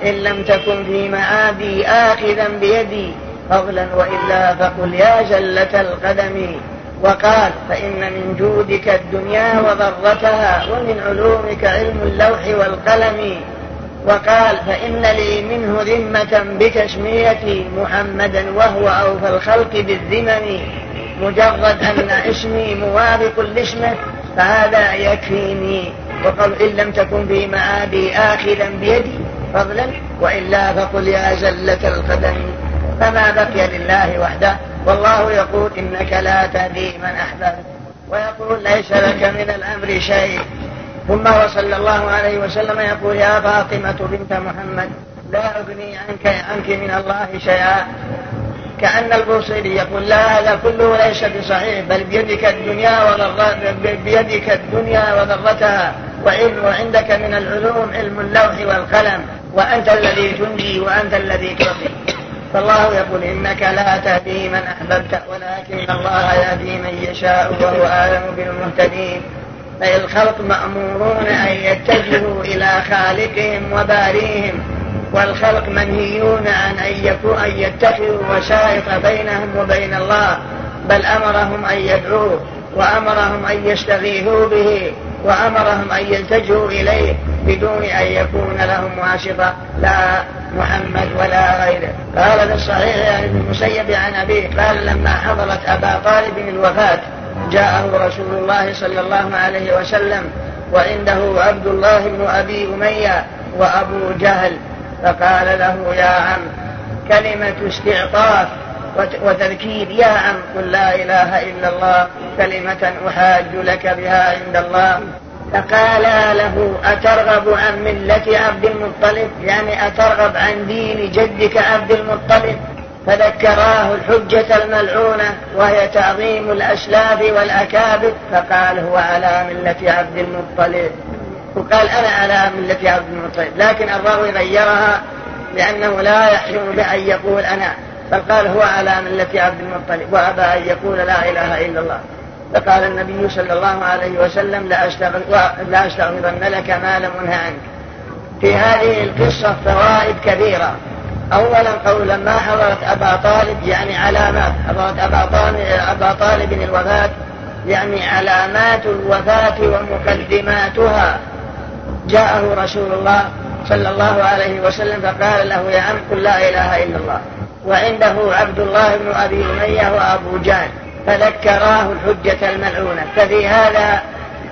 إن لم تكن في معادي آخذا بيدي فضلا وإلا فقل يا زلة القدم. وقال فإن من جودك الدنيا وضرتها ومن علومك علم اللوح والقلم. وقال فإن لي منه ذمة بتسميتي محمدا وهو أوفى الخلق بالذمم مجرد أن اسمي موافق لاسمه فهذا يكفيني. وقال إن لم تكن في معادي آخذا بيدي فضلا وإلا فقل يا زلة القدم فما بقي لله وحده. والله يقول إنك لا تهدي من أحببت ويقول ليس لك من الأمر شيء. ثم وصلى الله عليه وسلم يقول يا فاطمة بنت محمد لا أغني عنك عنك من الله شيئا. كأن البوصيري يقول لا هذا كله ليس بصحيح بل بيدك الدنيا بيدك الدنيا وضرتها وعلم وعندك من العلوم علم اللوح والقلم وأنت الذي تنجي وأنت الذي تعطي. فالله يقول إنك لا تهدي من أحببت ولكن الله يهدي من يشاء وهو أعلم بالمهتدين. فالخلق مأمورون أن يتجهوا إلى خالقهم وباريهم والخلق منهيون عن أن أن يتخذوا وسائط بينهم وبين الله بل أمرهم أن يدعوه وأمرهم أن يستغيثوا به وأمرهم أن يلتجوا إليه بدون أن يكون لهم واسطة لا محمد ولا غيره. قال في الصحيح يعني ابن المسيب عن أبيه قال لما حضرت أبا طالب الوفاة جاءه رسول الله صلى الله عليه وسلم وعنده عبد الله بن أبي أمية وأبو جهل فقال له يا عم كلمة استعطاف وتذكير يا عم قل لا إله إلا الله كلمة أحاج لك بها عند الله. فقالا له أترغب عن ملة عبد المطلب؟ يعني أترغب عن دين جدك عبد المطلب؟ فذكراه الحجة الملعونة وهي تعظيم الأسلاف والأكابر. فقال هو على ملة عبد المطلب. وقال أنا على ملة عبد المطلب لكن الراوي غيرها لأنه لا يحرم بأن يقول أنا بل قال هو على ملة عبد المطلب وأبى أن يقول لا إله إلا الله. فقال النبي صلى الله عليه وسلم لا أستغفرن لك ما لم أنه عنك. في هذه القصة فوائد كثيرة أولا قول لما حضرت أبا طالب يعني علامات؟ حضرت أبا طالب, أبا طالب الوفاة يعني علامات الوفاة ومقدماتها. جاءه رسول الله صلى الله عليه وسلم فقال له يا عم قل لا إله إلا الله. وعنده عبد الله بن أبي أمية وأبو جهل فذكراه الحجة الملعونة. ففي هذا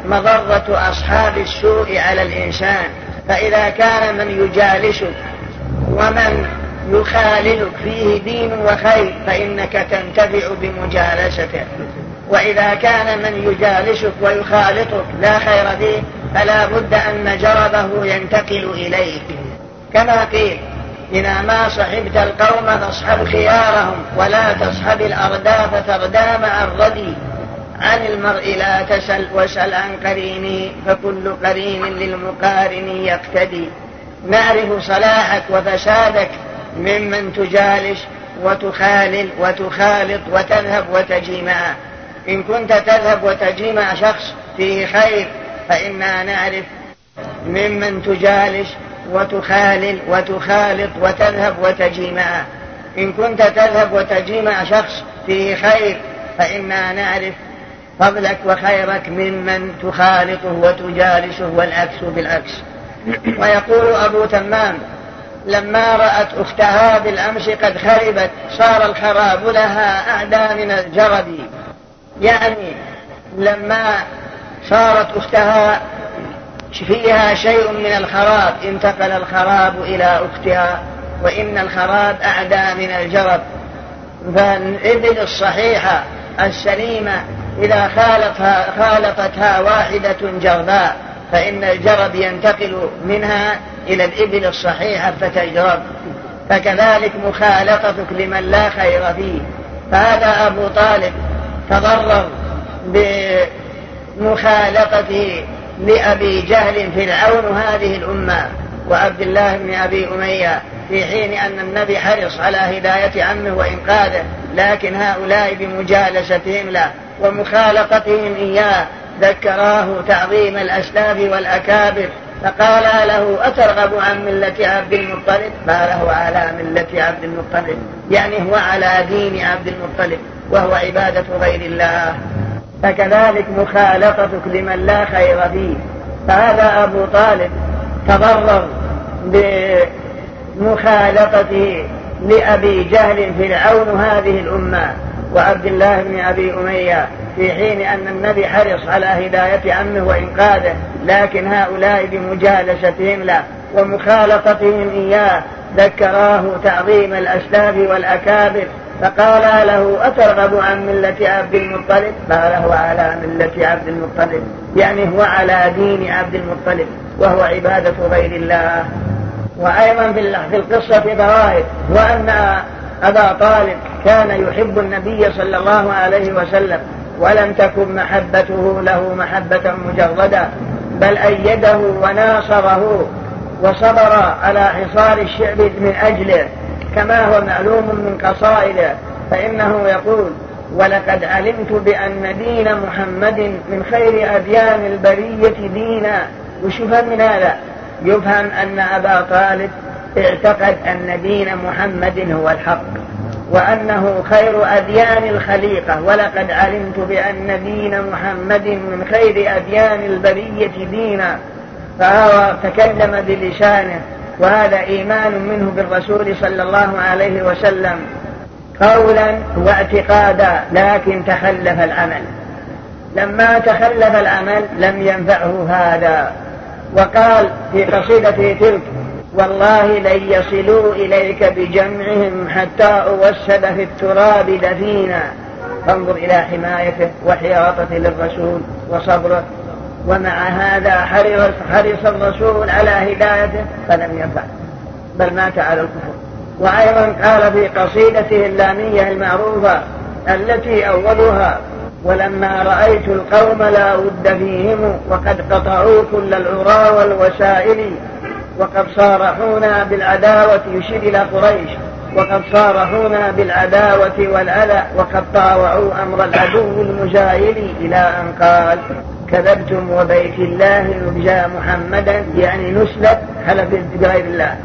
مضرة أصحاب السوء على الإنسان. فإذا كان من يجالسك ومن يخاللك فيه دين وخير فإنك تنتفع بمجالسته. وإذا كان من يجالسك ويخالطك لا خير فيه فلا بد أن جربه ينتقل إليك. كما قيل إذا ما صحبت القوم فاصحب خيارهم ولا تصحب الأرداف تردى مع الردي. عن المرء لا تسل وسل عن قرينه فكل قرين للمقارن يقتدي. نعرف صلاحك وفسادك ممن تجالس وتخالل وتخالط وتذهب وتجي معه إن كنت تذهب وتجي مع شخص فيه خير فإنا نعرف ممن تجالس وتخالل وتخالط وتذهب وتجي معه إن كنت تذهب وتجي مع شخص فيه خير فإنا نعرف فضلك وخيرك ممن تخالطه وتجالسه والعكس بالعكس. ويقول أبو تمام لما رأت أختها بالأمس قد خربت صار الخراب لها أعدى من الجرد يعني لما صارت أختها فيها شيء من الخراب انتقل الخراب إلى أختها وإن الخراب أعدى من الجرب. فالإبل الصحيحة السليمة إذا خالطها خالطتها واحدة جرباء فإن الجرب ينتقل منها إلى الإبل الصحيحة فتجرب. فكذلك مخالطتك لمن لا خير فيه. فهذا أبو طالب تضرر بمخالطته لأبي جهل فرعون هذه الأمة وعبد الله بن أبي أمية في حين أن النبي حرص على هداية عمه وإنقاذه لكن هؤلاء بمجالستهم له ومخالطتهم إياه ذكراه تعظيم الأسلاف والأكابر. فقال له أترغب عن ملة عبد المطلب؟ قال هو على ملة عبد المطلب. يعني هو على دين عبد المطلب وهو عبادة غير الله. فكذلك مخالطتك لمن لا خير فيه. فهذا أبو طالب تضرر بمخالطته لأبي جهل فرعون هذه الأمة. وعبد الله بن أبي أمية في حين أن النبي حرص على هداية عمه وإنقاذه لكن هؤلاء بمجالستهم له ومخالطتهم إياه ذكراه تعظيم الأسلاف والأكابر فقال له أترغب عن ملة عبد المطلب؟ قال هو على ملة عبد المطلب. يعني هو على دين عبد المطلب وهو عبادة غير الله. وأيضا في القصة ظواهر وأن أبا طالب كان يحب النبي صلى الله عليه وسلم ولم تكن محبته له محبة مجردة بل أيده وناصره وصبر على حصار الشعب من أجله كما هو معلوم من قصائده فإنه يقول ولقد علمت بأن دين محمد من خير أديان البرية دينا. وشفهم من هذا؟ يفهم أن أبا طالب اعتقد أن دين محمد هو الحق. وأنه خير أديان الخليقة. ولقد علمت بأن دين محمد من خير أديان البرية دينا. فهو تكلم بلسانه. وهذا إيمان منه بالرسول صلى الله عليه وسلم. قولا واعتقادا لكن تخلف العمل. لما تخلف العمل لم ينفعه هذا. وقال في قصيدته تلك والله لن يصلوا إليك بجمعهم حتى أوسد في التراب دفينا. فانظر إلى حمايته وحياطته للرسول وصبره. ومع هذا حرص, حرص الرسول على هدايته فلم ينفع بل مات على الكفر. وأيضا قال في قصيدته اللامية المعروفة التي أولها ولما رأيت القوم لا ود فيهم وقد قطعوا كل العرى والوسائل وقد صارحونا بالعداوة يشير إلى قريش. وقد صارحونا بالعداوة والأذى. وقد طاوعوا أمر العدو المجاهل إلى أن قال كذبتم وبيت الله نبجى محمدا. يعني نسلت حلف بغير الله.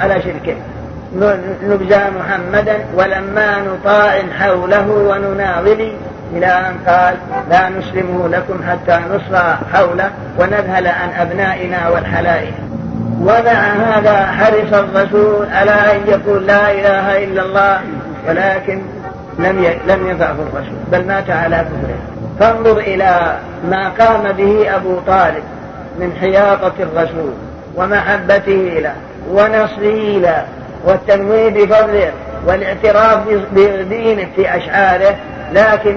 على شركه. نبجى محمدا ولما نطاع حوله ونناضل إلى أن قال لا نسلمه لكم حتى نصرى حوله ونذهل عن أبنائنا والحلائل. ومع هذا حرص الرسول على أن يقول لا إله إلا الله ولكن لم لم ينفعه الرسول بل مات على كفره. فانظر إلى ما قام به أبو طالب من حياطة الرسول ومحبته له ونصره له والتنويه بفضله والاعتراف بدينه في أشعاره لكن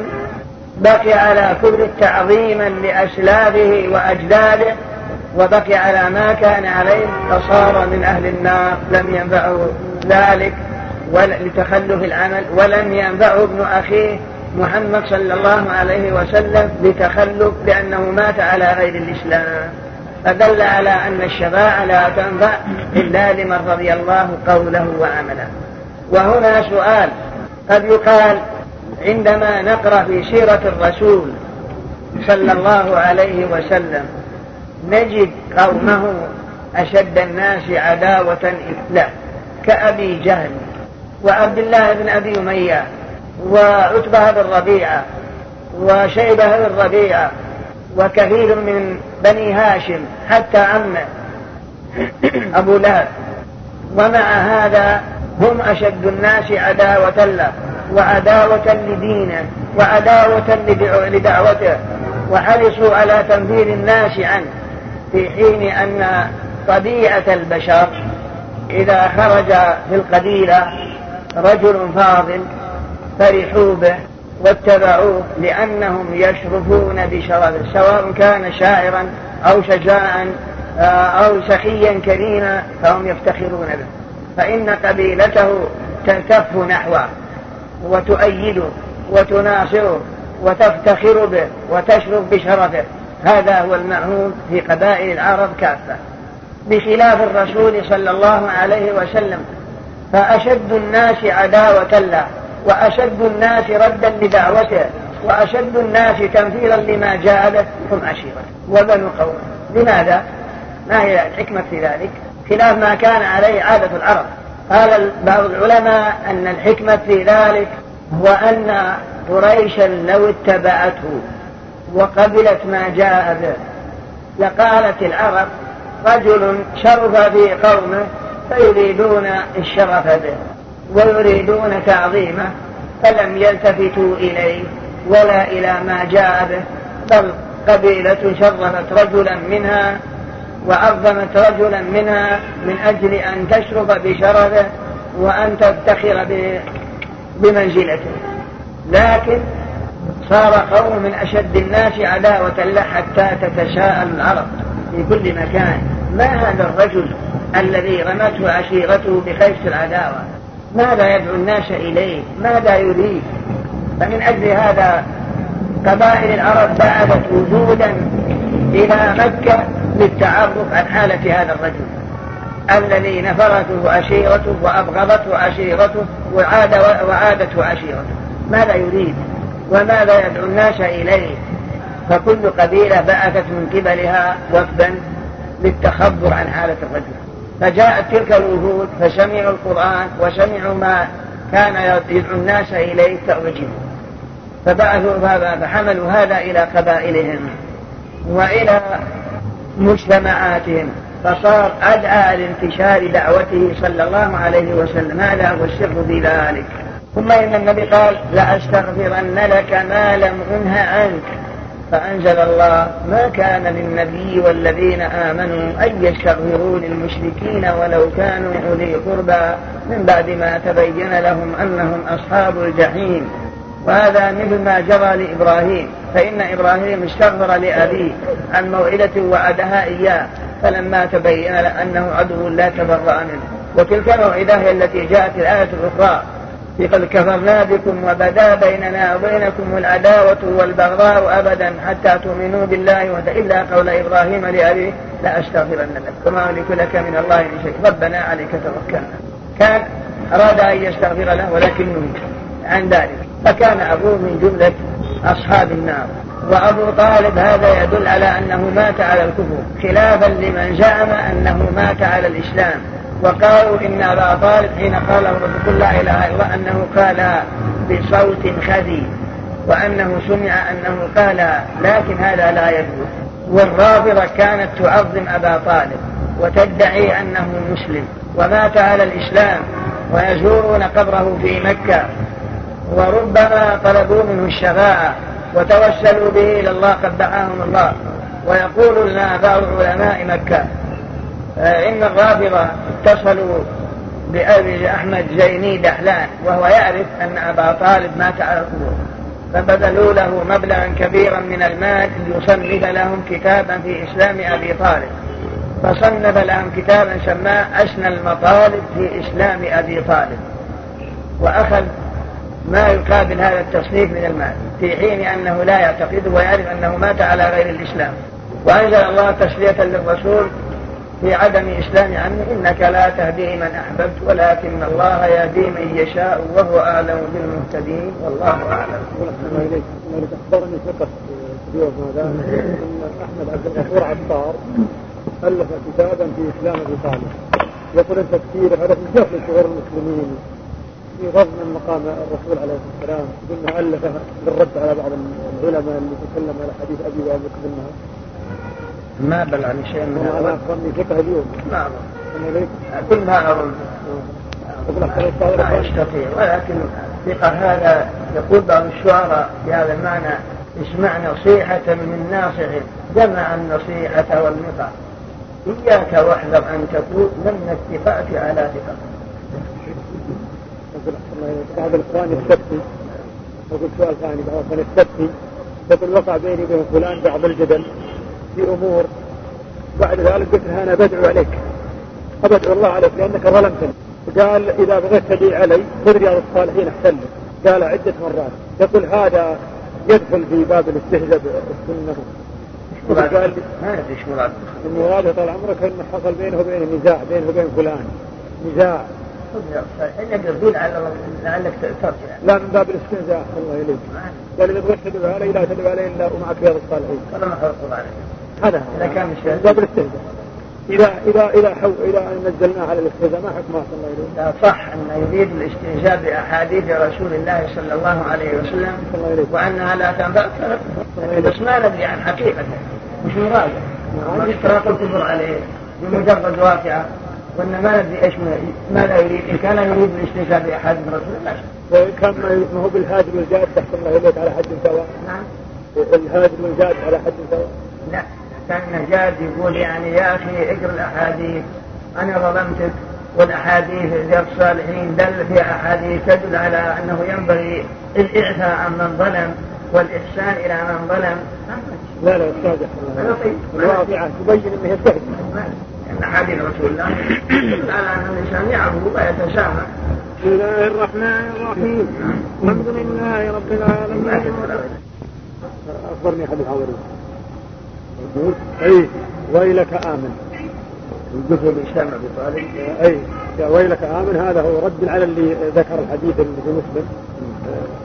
بقي على كل تعظيما لأسلافه وأجداده وبقي على ما كان عليه فصار من أهل النار. لم ينفعه ذلك لتخلف العمل ولم ينفعه ابن أخيه محمد صلى الله عليه وسلم بتخلف لأنه مات على غير الإسلام. فدل على أن الشفاعة لا تنفع إلا لمن رضي الله قوله وعمله. وهنا سؤال قد يقال عندما نقرأ في سيرة الرسول صلى الله عليه وسلم نجد قومه أشد الناس عداوة له كأبي جهل وعبد الله بن أبي أمية وعتبة بن ربيعة وشيبة بن ربيعة وكثير من بني هاشم حتى عمه أبو لهب. ومع هذا هم أشد الناس عداوة له. وعداوة لدينه وعداوة لدعوته وحرصوا على تنفير الناس عنه في حين أن طبيعة البشر إذا خرج في القبيلة رجل فاضل فرحوا به واتبعوه لأنهم يشرفون بشرفه سواء كان شاعرا أو شجاعا آه، أو سخيا كريما فهم يفتخرون به. فإن قبيلته تلتف نحوه. وتؤيده وتناصره وتفتخر به وتشرف بشرفه. هذا هو المعهود في قبائل العرب كافة. بخلاف الرسول صلى الله عليه وسلم فأشد الناس عداوة له وأشد الناس ردا لدعوته وأشد الناس تنفيرا لما جاء به هم عشيرة. وبنو قومه لماذا؟ ما هي الحكمة في ذلك؟ خلاف ما كان عليه عادة العرب. قال بعض العلماء أن الحكمة في ذلك هو أن قريشا لو اتبعته وقبلت ما جاء به لقالت العرب رجل شرف في قومه فيريدون الشرف به ويريدون تعظيمه فلم يلتفتوا إليه ولا إلى ما جاء به بل قبيلة شرفت رجلا منها وعظمت رجلا منها من أجل أن تشرف بشرفه وأن تفتخر بمنزلته. لكن صار قوم من أشد الناس عداوة له حتى تتساءل العرب في كل مكان. ما هذا الرجل الذي رمته عشيرته بخيش العداوة؟ ماذا يدعو الناس إليه؟ ماذا يريد؟ فمن أجل هذا قبائل العرب بعثت وجودا إلى مكة للتعرف عن حالة هذا الرجل. الذي نفرته عشيرته وأبغضته عشيرته وعاد وعادته عشيرته ماذا يريد؟ وماذا يدعو الناس إليه؟ فكل قبيلة بعثت من قبلها وفدا للتخبر عن حالة الرجل. فجاءت تلك الوفود فسمعوا القرآن وسمعوا ما كان يدعو الناس إليه فأعجبوا فبعثوا فحملوا هذا إلى قبائلهم. وإلى مجتمعاتهم. فصار أدعى لانتشار دعوته صلى الله عليه وسلم. هذا هو السر في ذلك. ثم إن النبي قال لأستغفرن لك ما لم أنه عنك. فأنزل الله ما كان للنبي والذين آمنوا أن يستغفروا للمشركين ولو كانوا أولي قربى. من بعد ما تبين لهم أنهم أصحاب الجحيم. وهذا مثل ما جرى لإبراهيم فإن إبراهيم استغفر لأبيه عن موعدة وعدها إياه فلما تبين أنه عدو لا تبرأ منه. وتلك الموعدة هي التي جاءت الآية الأخرى قد كفرنا بكم وبدا بيننا وبينكم العداوة والبغضاء أبدا حتى تؤمنوا بالله إلا قول إبراهيم لأبيه لا أستغفرن لك وما أملك لك من الله من شيء. ربنا عليك توكلنا. كان أراد أن يستغفر له ولكنه عن ذلك. فكان أبوه من جملة أصحاب النار. وأبو طالب هذا يدل على أنه مات على الكفر خلافا لمن زعم أنه مات على الإسلام. وقالوا إن أبا طالب حين قال الرسول لا إله إلا أنه قال بصوت خزي وأنه سمع أنه قال لكن هذا لا يثبت والرافضة كانت تعظم أبا طالب وتدعي أنه مسلم ومات على الإسلام ويزورون قبره في مكة. وربما طلبوا منه الشفاعة وتوسلوا به إلى الله قبعهم الله. ويقول لنا بعض علماء مكة آه، إن الرافضة اتصلوا بأبي أحمد زيني دحلان وهو يعرف أن أبا طالب مات على القبور فبذلوا له مبلغا كبيرا من المال ليصنف لهم كتابا في إسلام أبي طالب. فصنف لهم كتابا سماه أسنى المطالب في إسلام أبي طالب. وأخذ ما يقابل هذا التصنيف من المال في حين أنه لا يعتقده ويعرف أنه مات على غير الإسلام. وأنزل الله تسلية للرسول في عدم إسلام عمه إنك لا تهدي من أحببت ولكن الله يهدي من يشاء وهو أعلم بالمهتدين. والله أعلم. أخبرني ثقة في هذا أن أحمد عبد الغفور عطار ألف كتابا في إسلام أبي طالب يقول أن تفسيره هذا جهل شعور المسلمين. في غض من مقام الرسول عليه الصلاة والسلام انه ألفه بالرد على بعض العلماء اللي تكلموا على حديث أبي وابي بكر ما بلغني شيء من أنا اخبرني فقه اليوم. ما كل ما أرد. لا يستطيع. ولكن ثقة هذا يقول بعض الشعراء في هذا المعنى اسمع نصيحة من ناصح جمع النصيحة والنفع. إياك واحذر أن تكون من الثقات على ثقة. بعض الاخوان يستفتي يقول سؤال ثاني بعض الاخوان يستفتي يقول وقع بيني وبين فلان بعض الجدل في أمور. بعد ذلك قلت له أنا بدعو عليك. أبدعو الله عليك لأنك ظلمتني. قال إذا بغيت تدعي علي خذ رياض الصالحين أحسن لك قال عدة مرات. يقول هذا يدخل في باب الاستهزاء بالسنة. قال ما ادري إيش مراد المراد طال عمرك إنه حصل بينه وبين نزاع بينه وبين فلان. نزاع. انك تقول لعلك ترجع لا من باب الاستهزاء الله قال اذا بغيت تدعو علي لا تدعو علي إلا ومعك رياض الصالحين. هذا ما حرصت عليه هذا إذا كان مش باب الاستهزاء إذا إذا إذا حو إذا نزلناه على الاستهزاء ما حكمه صلى الله عليه وسلم صح انه يريد الاستهزاء بأحاديث رسول الله صلى الله عليه وسلم وانها لا تنفع بس ما ندري عن حقيقته. مش مراجع. ما اشتراط الكفر عليه. بمجرد واقعة. وإن ما ندري إيش ماذا يريد إن كان يريد الاستهزاء بأحد من رسول الله. وإن كان ما هو بالهادي والجاد تحت الله اليك على حد سواء. نعم. الهادي والجاد على حد سواء. لا كان جاد يقول يعني يا أخي اقرأ الأحاديث أنا ظلمتك والأحاديث رياض الصالحين دل في أحاديث تدل على أنه ينبغي الإعفاء عن من ظلم والإحسان إلى من ظلم. لا لا أستاذ. الواقعة تبين انه يستهزئ أن حديث رسول الله. يدل على أن الإنسان يعبد ويتسامح بسم الله الرحمن الرحيم. الحمد لله رب العالمين. أخبرني أحد الحاضرين. يقول أي ويلك الإسلام أبي طالب. أي يا ويلك آمن. هذا هو رد على اللي ذكر الحديث اللي في مسلم.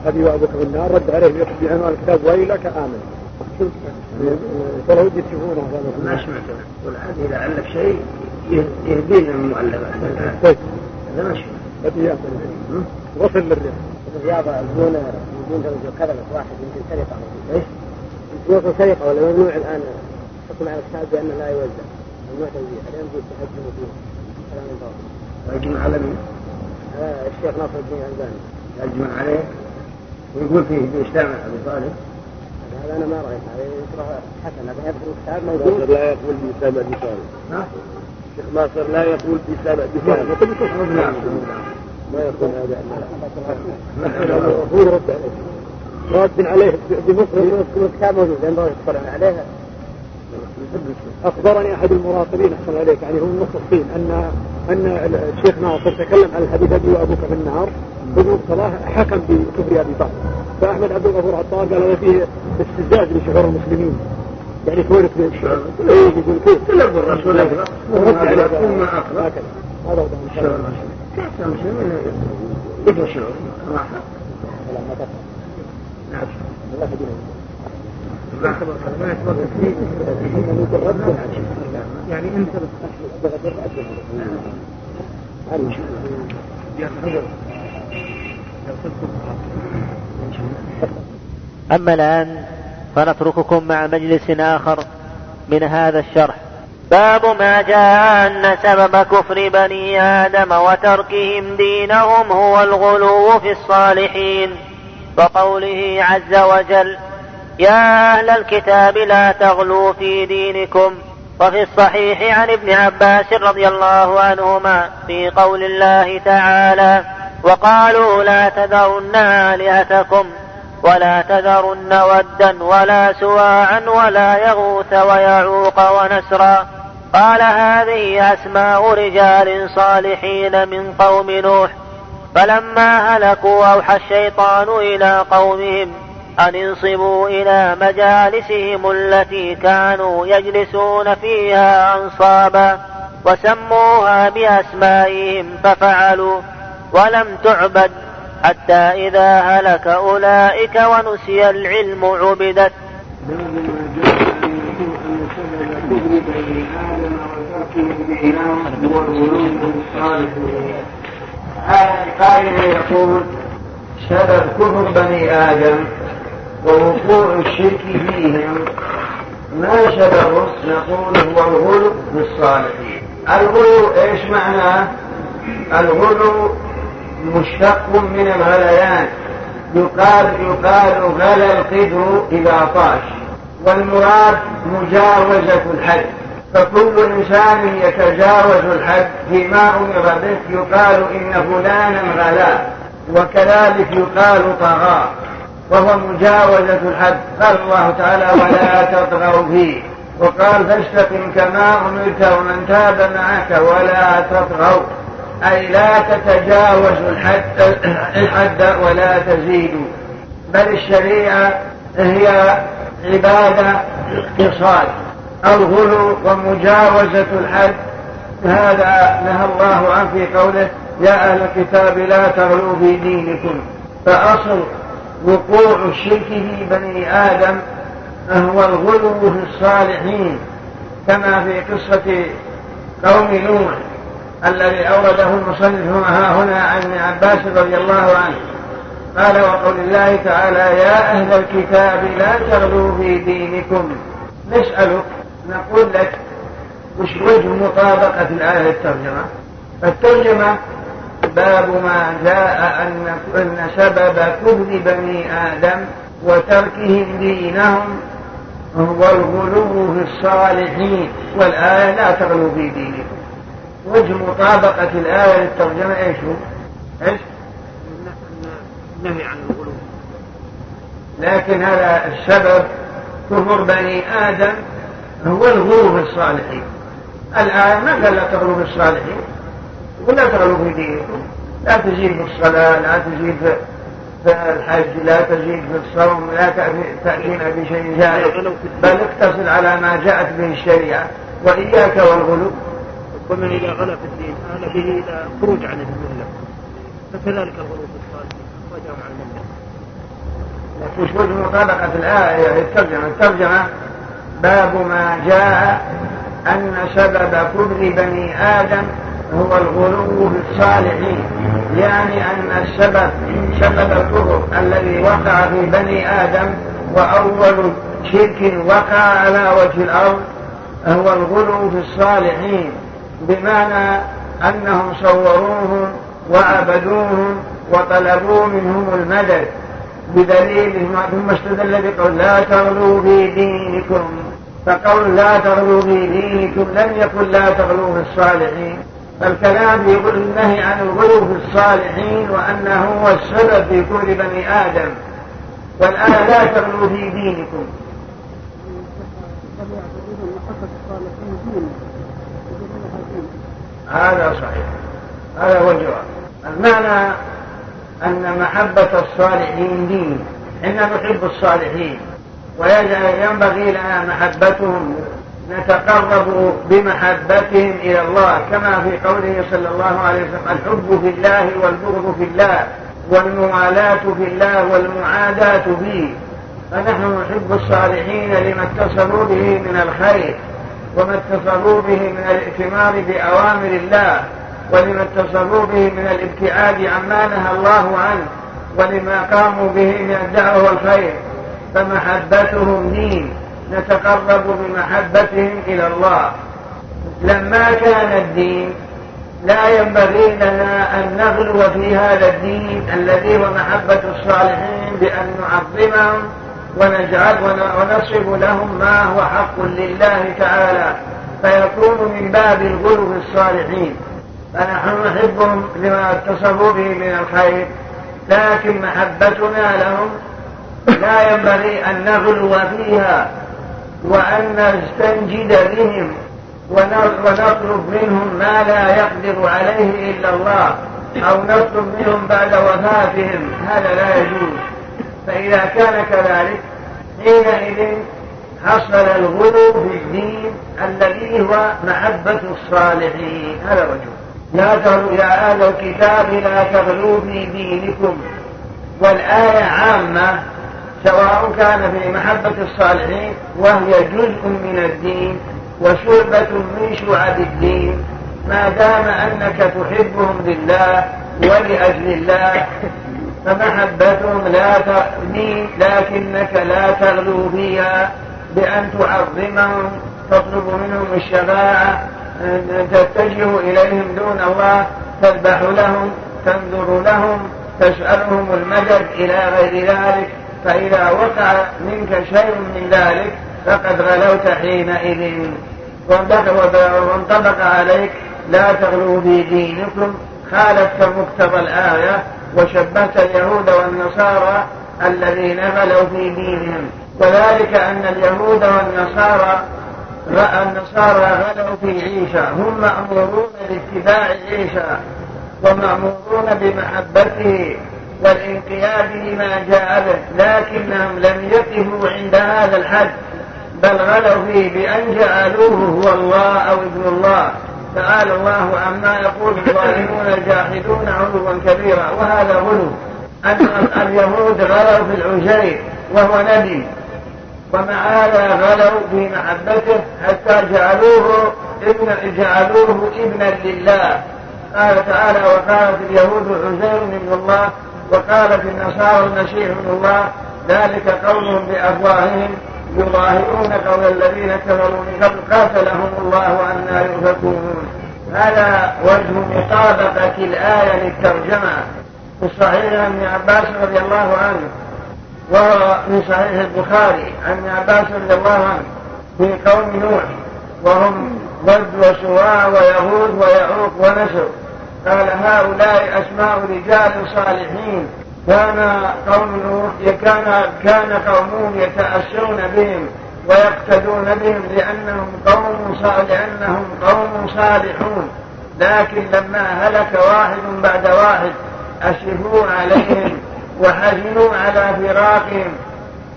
أبي وأبوك في النار رد عليه بعنوان الكتاب ويلك آمن. ودي تشوفونه ما سمعته والعادي لعلك شيء يهدينا المؤلفات هذا ما سمعت وصل للرياض الرياضة يقولون يقولون لو كذبت واحد يمكن سرقة إيش؟ يمكن سرقة ولا ممنوع الآن حكم على الكتاب بأنه لا يوزع ممنوع توزيع الآن يقول تهجم فيه كلام الباطل يجمع على مين؟ الشيخ ناصر الدين الألباني يجمع عليه ويقول فيه بإسلام أبي طالب هذا أنا ما رأيت. هذا يذكره حسن. هذا يذكر الكتاب موجود لا يقول ابي طالب ها؟ الشيخ ناصر لا يقول طالب نعم ما يقول. هذا. هو رد عليه. رد عليه بمصر الكتاب موجود. ينبغي يطلع عليه أخبرني أحد المراقبين أحسن عليك يعني هم المختصين ان أن الشيخ ناصر تكلم عن الحديث أبي وأبوك في النار ابن صلاح حكم بكفر ابي بكر فاحمد عبد الغفور عطار قال هذا فيه استزاز لشعور المسلمين يعني كونك إيه يقول كيف تلقوا الرسول على ثم هكذا هذا شعور كيف المسلمين يبغوا شعور راحه نعم يعني انت أما الآن فنترككم مع مجلس آخر من هذا الشرح. باب ما جاء أن سبب كفر بني آدم وتركهم دينهم هو الغلو في الصالحين. وقوله عز وجل يا أهل الكتاب لا تغلوا في دينكم. وفي الصحيح عن ابن عباس رضي الله عنهما في قول الله تعالى وقالوا لا تذرن آلهتكم ولا تذرن ودا ولا سواعا ولا يغوث ويعوق ونسرا. قال هذه أسماء رجال صالحين من قوم نوح. فلما هلكوا أوحى الشيطان إلى قومهم أن انصبوا إلى مجالسهم التي كانوا يجلسون فيها أنصابا وسموها بأسمائهم ففعلوا. ولم تعبد حتى إذا هلك أولئك ونسي العلم عبدت. هذا القائل يقول سبب كفر بني آدم ووقوع الشرك فيهم. ما سببه نقول هو الغلو في الصالحين. الغلو إيش معناه؟ الغلو مشتق من الغليان. يقال يقال غلى القدر إذا طاش. والمراد مجاوزة الحد. فكل إنسان يتجاوز الحد. فيما أمر به يقال إن فلانا غلا. وكذلك يقال طغى. وهو مجاوزة الحد. قال الله تعالى ولا تطغوا فيه. وقال فاستقم كما أمرت ومن تاب معك ولا تطغوا. أي لا تتجاوزوا الحد, الحد ولا تزيدوا. بل الشريعة هي عبادة اقتصاد. الغلو ومجاوزة الحد. هذا نهى الله عنه في قوله يا أهل الكتاب لا تغلوا في دينكم. فأصل وقوع الشرك في بني آدم هو الغلو في الصالحين كما في قصة قوم نوح. الذي أورده المصنف ها هنا عن ابن عباس رضي الله عنه. قال وقول الله تعالى يا أهل الكتاب لا تغلوا في دينكم. نسألك نقول لك وش وجه مطابقة الآية الترجمة الترجمة باب ما جاء أن أن سبب كفر بني آدم وتركهم دينهم هو الغلو في الصالحين. والآية لا تغلو في دينكم. وجه مطابقة الآية للترجمة إيش هو؟ إيش؟ النهي عن الغلو. لكن هذا السبب كفر بني آدم هو الغلو في الصالحين. الآية ما قال لا تغلو في الصالحين؟ ولا تغلو في دينكم. لا تزيد في الصلاة لا تزيد في الحج لا تزيد في الصوم لا تأتينا بشيء زائد بل اقتصر على ما جاءت به الشريعة. وإياك والغلو. ومن إذا غلا في الدين آل به إلى خروج عن الملة. فكذلك الغلو في الصالحين وجاءوا عن الملة وجه مطابقة الآية الترجمة. الترجمة باب ما جاء أن سبب كفر بني آدم هو الغلو في الصالحين. يعني أن السبب سبب الكفر الذي وقع في بني آدم وأول شرك وقع على وجه الأرض هو الغلو في الصالحين. بمعنى أنهم صوروهم وعبدوهم وطلبوا منهم المدد بدليل ثم استدل بقول لا تغلوا في دينكم. فقول لا تغلوا في دينكم لم يكن لا تغلوا في الصالحين. فالكلام يقول النهي عن الغلو في الصالحين وأنه هو السبب في كل بني آدم. والآن لا تغلوا في دينكم. هذا صحيح. هذا هو الجواب. المعنى أن محبة الصالحين دين. إنا نحب الصالحين. وينبغي لنا محبتهم. نتقرب بمحبتهم إلى الله. كما في قوله صلى الله عليه وسلم الحب في الله والبغض في الله والموالاة في الله والمعاداة به فنحن نحب الصالحين لما اتصلوا به من الخير. وما اتصلوا به من الائتمار بأوامر الله ولما اتصلوا به من الابتعاد عما نهى الله عنه ولما قاموا به من الدعوة والخير. فمحبتهم دين نتقرب بمحبتهم إلى الله. لما كان الدين لا ينبغي لنا أن نغلو في هذا الدين الذي هو محبة الصالحين بأن نعظمهم ونجعل ونصف لهم ما هو حق لله تعالى. فيكون من باب الغلو الصالحين. فنحن نحبهم لما اتصفوا به من الخير لكن محبتنا لهم لا ينبغي أن نغلو فيها وأن نستنجد بهم ونطلب منهم ما لا يقدر عليه إلا الله أو نطلب منهم بعد وفاتهم. هذا لا يجوز. فإذا كان كذلك حينئذ حصل الغلو في الدين الذي هو محبة الصالحين. هذا وجه. لا يا أهل الكتاب لا تغلوا في دينكم. والآية عامة سواء كان في محبة الصالحين وهي جزء من الدين وشعبة من شعب الدين. ما دام أنك تحبهم لله ولأجل الله فمحبتهم لا تغني لكنك لا تغلو فيها بأن تعظمهم تطلب منهم الشفاعة تتجه إليهم دون الله تذبح لهم تنذر لهم تسألهم المدد إلى غير ذلك. فإذا وقع منك شيء من ذلك فقد غلوت حينئذ. وانطبق عليك لا تغلوا في دينكم. خالفت مقتضى الآية وشبهت اليهود والنصارى الذين غلوا في دينهم. وذلك أن اليهود والنصارى النصارى غلوا في عيسى هم مأمورون باتباع عيسى ومأمورون بمحبته والانقياد لما جاء به. لكنهم لم يقفوا عند هذا الحد بل غلوا فيه بأن جعلوه هو الله أو ابن الله. تعالى الله عما يقول الظالمون الجاحدون علوا كبيرا. وهذا غلو أن اليهود غلوا في العزير وهو نبي ومع هذا غلوا في محبته حتى جعلوه ابن جعلوه إبنا لله. قال تعالى وقالت اليهود عزير ابن الله وقالت النصارى المسيح ابن الله ذلك قولهم بأفواههم. يظاهرون قول الذين كفروا من قبل قاتلهم الله أنا يؤفكون. هذا وجه مطابقة الآية للترجمة في الصحيح عن ابن عباس رضي الله عنه وهو في صحيح البخاري عن ابن عباس رضي الله عنه في قوم نوح وهم ود وسواع ويهود ويعوق ونسر. قال هؤلاء أسماء رجال صالحين. كان قوم نوح كان كان قومهم يتأسرون بهم ويقتدون بهم لأنهم قوم لأنهم قوم صالحون. لكن لما هلك واحد بعد واحد أسفوا عليهم وحزنوا على فراقهم.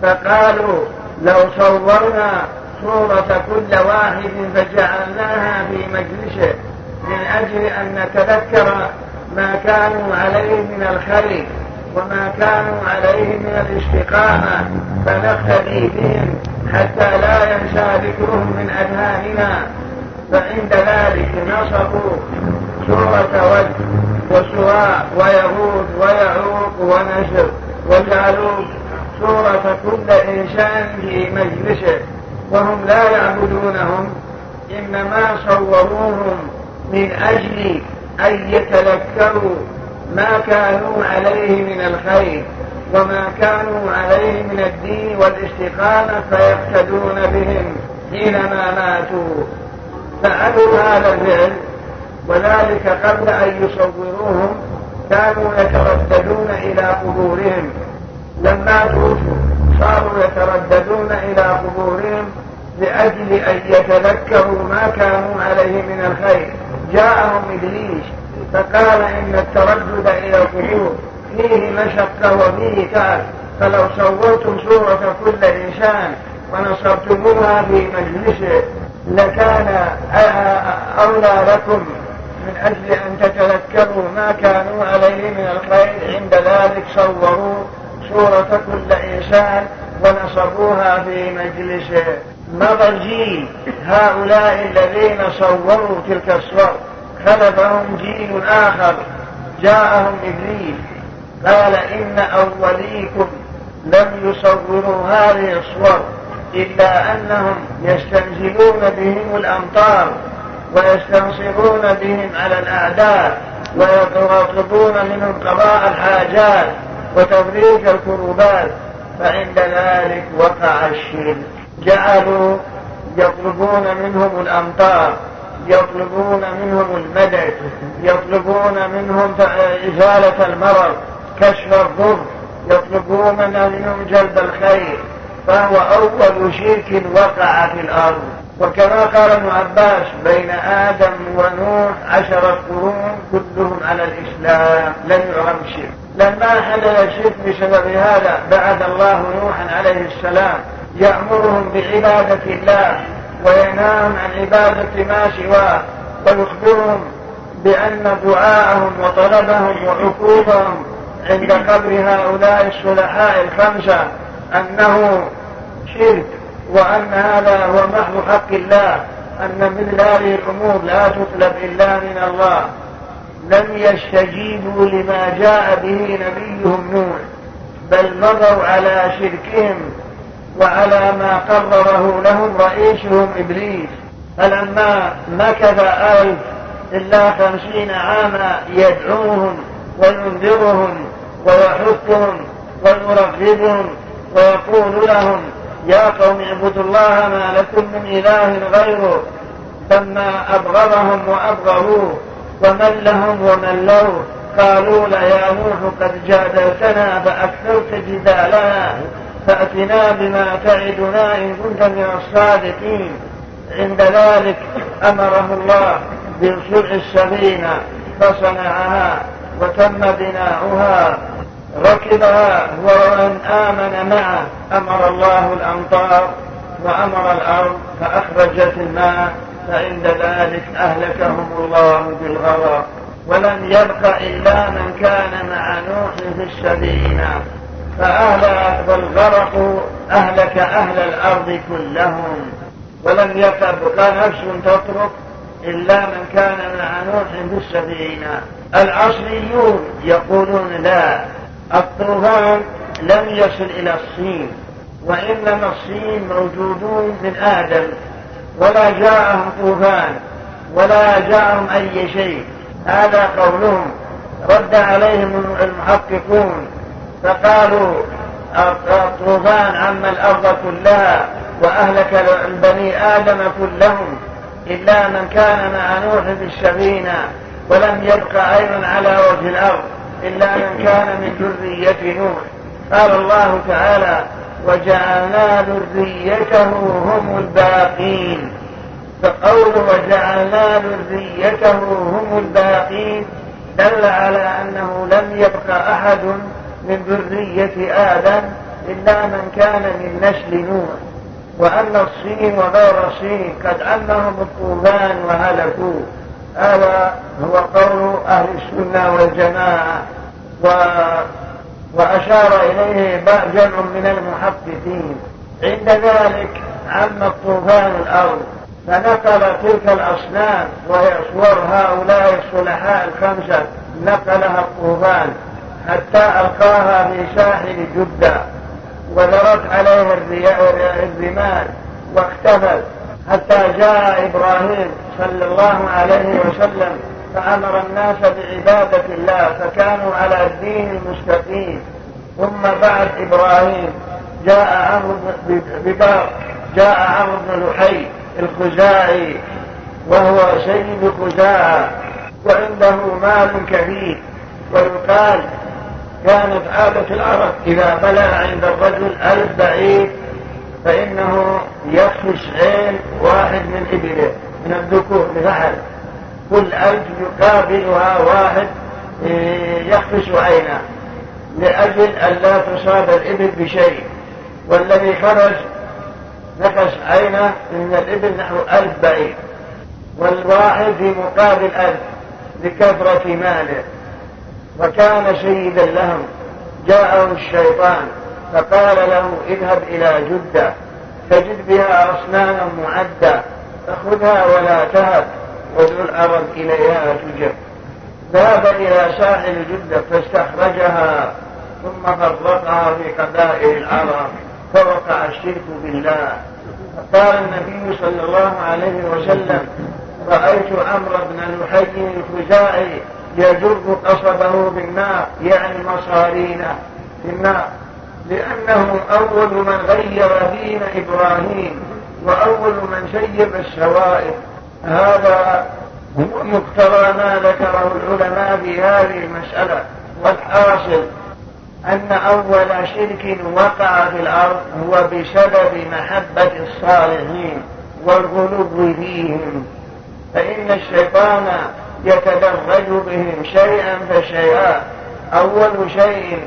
فقالوا لو صورنا صورة كل واحد فجعلناها في مجلسه من أجل أن نتذكر ما كانوا عليه من الخير. وما كانوا عليه من الاستقامة فنقتدي بهم حتى لا ينسى ذكرهم من أذهاننا. فعند ذلك نصبوا سورة ود وسواء ويغوث ويعوق ونسر وجعلوا سورة كل إنسان في مجلسه. وهم لا يعبدونهم إنما صوروهم من أجل أن يتذكروا ما كانوا عليه من الخير وما كانوا عليه من الدين والاستقامة فيقتدون بهم حينما ماتوا. فعلوا هذا الفعل وذلك قبل أن يصوروهم كانوا يترددون إلى قبورهم. لما توفوا صاروا يترددون إلى قبورهم لأجل أن يتذكروا ما كانوا عليه من الخير. جاءهم إبليس فقال إن التردد إلى القبور فيه مشقة وفيه تعب فلو صورتم صورة كل إنسان ونصبتموها في مجلسه لكان أولى لكم من أجل أن تتذكروا ما كانوا عليه من الخير. عند ذلك صوروا صورة كل إنسان ونصبوها في مجلسه. مضى الجيل هؤلاء الذين صوروا تلك الصور. خلفهم جيل آخر. جاءهم إبليس قال إن أوليكم لم يصوروا هذه الصور إلا أنهم يستنزلون بهم الأمطار ويستنصرون بهم على الأعداء ويطلبون منهم قضاء الحاجات وتفريج الكروبات. فعند ذلك وقع الشرك. جعلوا يطلبون منهم الأمطار. يطلبون منهم المدد يطلبون منهم إزالة المرض كشف الضر يطلبون منهم جلب الخير فهو أول شرك وقع في الأرض. وكما قال ابن عباس بين آدم ونوح عشرة قرون كلهم على الإسلام لم يعرف الشرك لما حدث الشرك بسبب هذا بعث الله نوحا عليه السلام يأمرهم بعبادة الله وينهاهم عن عبادة ما سواه ويخبرهم بأن دعاءهم وطلبهم وعقوبهم عند قبر هؤلاء الصلحاء الخمسة أنه شرك وأن هذا هو محض حق الله أن مثل هذه الأمور لا تطلب إلا من الله. لم يستجيبوا لما جاء به نبيهم نوح بل مضوا على شركهم وعلى ما قرره لهم رئيسهم إبليس. فلما مكث ألف إلا خمسين عاما يدعوهم وينذرهم ويحثهم ويرغبهم ويقول لهم يا قوم اعبدوا الله ما لكم من إله غيره لما أبغضهم وأبغضوه ومن لهم ومن له. قالوا يا نوح قد جادلتنا فأكثرت جدالنا فأتنا بما تعدنا إن كنت من الصادقين. عند ذلك أمره الله بصلح السفينة فصنعها وتم بناؤها ركبها ومن آمن معه أمر الله الأمطار وأمر الأرض فأخرجت الماء فعند ذلك أهلكهم الله بالغرق. ولم يبق إلا من كان مع نوح في السفينة فأهلك والغرق أهلك أهل الأرض كلهم. ولم يبق نفس تترك إلا من كان مع نوح في السفينة. العصريون يقولون لا الطوفان لم يصل إلى الصين وإنما الصين موجودون من آدم. ولا جاءهم طوفان ولا جاءهم أي شيء. هذا قولهم. رد عليهم المحققون. فقالوا الطوفان عم الأرض كلها وأهلك البني آدم كلهم إلا من كان مع نوح في السفينة ولم يبق أيضا على وجه الأرض إلا من كان من ذرية نوح. قال الله تعالى وجعلنا ذريته هم الباقين. فقول وجعلنا ذريته هم الباقين دل على أنه لم يبق أحد من ذرية آدم إلا من كان من نسل نوح. وأن الصين وغير الصين قد عمهم الطوفان وهلكوا. هذا هو قول أهل السنة والجماعة. و وأشار إليه جمع من المحققين. عند ذلك عم الطوفان الأرض. فنقل تلك الأصنام وهي صور هؤلاء الصلحاء الخمسة نقلها الطوفان. حتى ألقاها في ساحل جدة وذرت عليه الرمال واختفت. حتى جاء إبراهيم صلى الله عليه وسلم فأمر الناس بعبادة الله فكانوا على الدين المستقيم ثم بعد إبراهيم جاء عمرو بن جاء عمرو بن لحي الخزاعي وهو سيد خزاعة وعنده مال كثير ويقال كانت عادة العرب. إذا بلغ عند الرجل ألف بعيد فإنه يخفش عين واحد من إبله من الذكور بفعل كل ألف يقابلها واحد إيه، يخفش عينه. لأجل أن لا تصاب الإبل بشيء. والذي خرج نقص عينه من الإبل نحو ألف بعيد. والواحد في مقابل ألف لكثرة ماله. وكان سيدا لهم. جاءه الشيطان فقال له اذهب إلى جدة تجد بها أصناما معدة فخذها ولا تهب وادعو العرب إليها تجب ذهب إلى ساحل جدة فاستخرجها ثم فرقها في قبائل العرب فوقع الشرك بالله. فقال النبي صلى الله عليه وسلم رأيت عمرو بن لحي الخزاعي يجر قصبه بالنار يعني مصارينه في لأنه أول من غير دين إبراهيم وأول من شيب الشوائب. هذا هو مقتضى ما ذكره العلماء في هذه المسألة. والحاصل أن أول شرك وقع في الأرض هو بسبب محبة الصالحين والغلو فيهم. فإن الشيطان يتدرج بهم شيئا فشيئا. أول شيء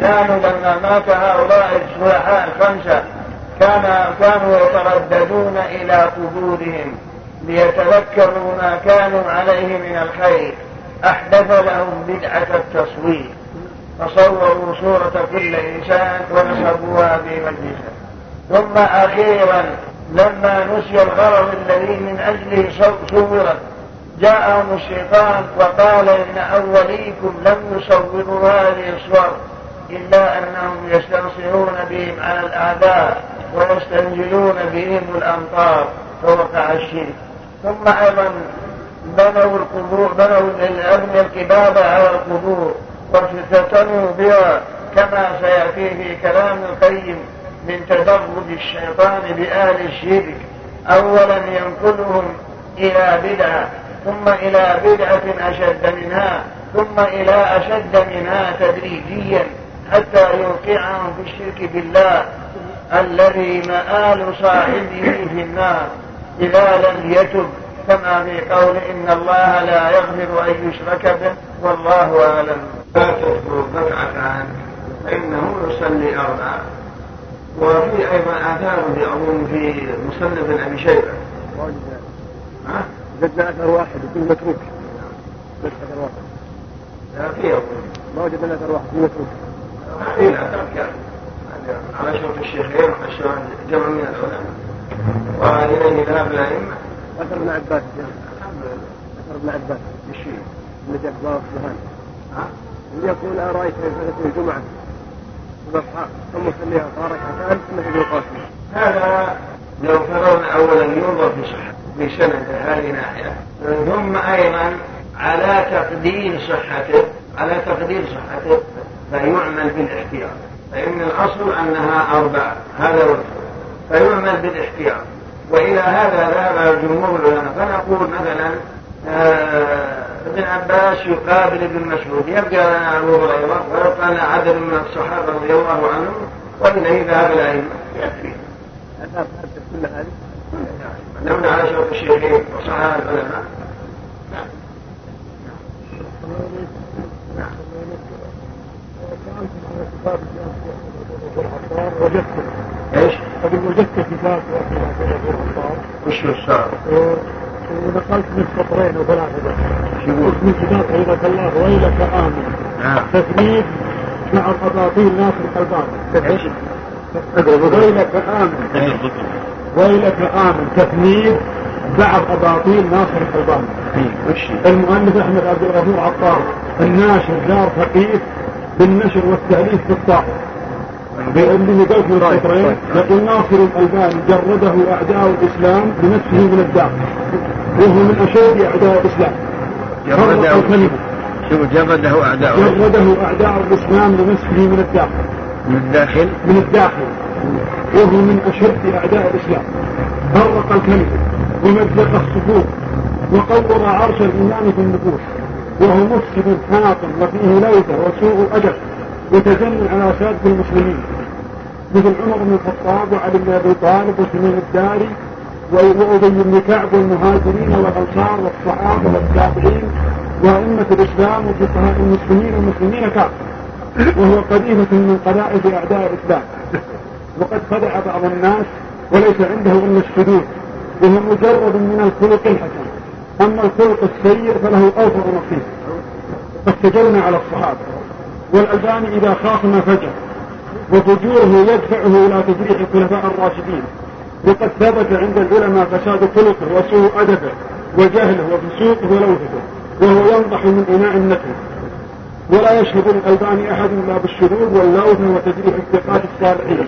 كانوا لما مات هؤلاء الصلحاء الخمسة. كان كانوا يترددون إلى قبورهم ليتذكروا ما كانوا عليه من الخير. أحدث لهم بدعة التصوير. فصوروا صورة كل إنسان ونسبوها في مجلسه. ثم أخيرا لما نسي الغرض الذي من أجله صورت. جاءهم الشيطان وقال إن أوليكم لم يصوروا هذه الصور إلا أنهم يستنصرون بهم على الأعداء ويستنزلون بهم الأمطار فوقع الشرك. ثم أيضا بنوا القبور بنوا الأبن الكبابة على القبور وافتتنوا بها كما سيأتي في كلام القيم من تدرج الشيطان بآل الشرك. أولا ينقلهم إلى بدعة ثم إلى بدعة أشد منها ثم إلى أشد منها تدريجيا حتى يوقعهم في الشرك بالله الذي مآل صاحبه في النار. إذا لم يتب كما في قول إن الله لا يغفر أن يشرك به والله أعلم. لا تذكر ركعتان فإنه يصلي أربعة. وفي أيضا آثار في في مصنف أبي شيبة. ها؟ وجدنا أثر واحد يكون متروك. بس أثر واحد. ما وجدنا أثر واحد يكون متروك. ترك على شرط الشيخين وعلى جمع من العلماء وإليه ذهب الأئمة. أثر ابن عباس أثر ابن عباس. الشيء سبحانه ها؟ اللي يقول أرأيت إن صلت الجمعة؟ الأضحى ثم صليها ركعتان ثم تجي القاسم. هذا لو فرضنا أولا ينظر في صحة. في سند هذه ناحية ثم أيضا على تقدير صحته على تقدير صحته فيعمل بالاحتياط. فإن الأصل أنها أربعة هذا هو فيعمل بالاحتياط. وإلى هذا ذهب جمهور العلماء. فنقول مثلا آه ابن عباس يقابل ابن مسعود. يبقى لنا أبو هريرة ويبقى لنا عدد من الصحابة رضي الله عنهم وإليه ذهب الأئمة. يكفي كل هذه. نمنع على شرط الشيخين وصحابة العلماء وجدت إيش؟ قد وجدت كتاب وش الشعر؟ ونقلت من سطرين وثلاثة بس يقول؟ اسم الكتاب حفظك الله ويلك آمن نعم تثنيد مع الأباطيل ناصر القلبان إيش؟ ويلك آمن ويلك آمن تثنيد بعض أباطيل ناصر القلبان وش المؤلف أحمد عبد الغفور عطار الناشر دار ثقيف بالنشر والتأليف في الطاعة اللي قلت من سطرين يقول ناصر الألباني جرده أعداء الإسلام بنفسه من الداخل. وهو من أشد أعداء الإسلام. الكلمة. شوف جرده أعداؤه جرده أعداء الإسلام بنفسه من الداخل. من الداخل. من الداخل. وهو من أشد أعداء الإسلام. فرق الكلمة ومزق الصفوف وقور عرش الإيمان في النفوس. وهو مفسد حاكم وفيه لوثة وسوء أدب يتجنن على سادة المسلمين. مثل عمر بن الخطاب وعلي بن أبي طالب وسليم الداري وأبي بن كعب والمهاجرين والأنصار والصحابة والتابعين وأئمة الإسلام وفقهاء المسلمين والمسلمين كافة. وهو قذيفة من قذائف أعداء الإسلام. وقد خدع بعض الناس وليس عنده إلا السجود وهو مجرد من الخلق الحسن. أما الخلق السيء فله أوفر نصيب. قد سجلنا على الصحابة. والألباني إذا خاصم فجر وفجوره يدفعه إلى تجريح الخلفاء الراشدين. وقد ثبت عند العلماء فساد خلقه وسوء أدبه وجهله وفسوقه ولوثته وهو ينضح من إناء النكر ولا يشهد الألباني أحد إلا بالشذوذ واللوث وتجريح الثقات الصالحين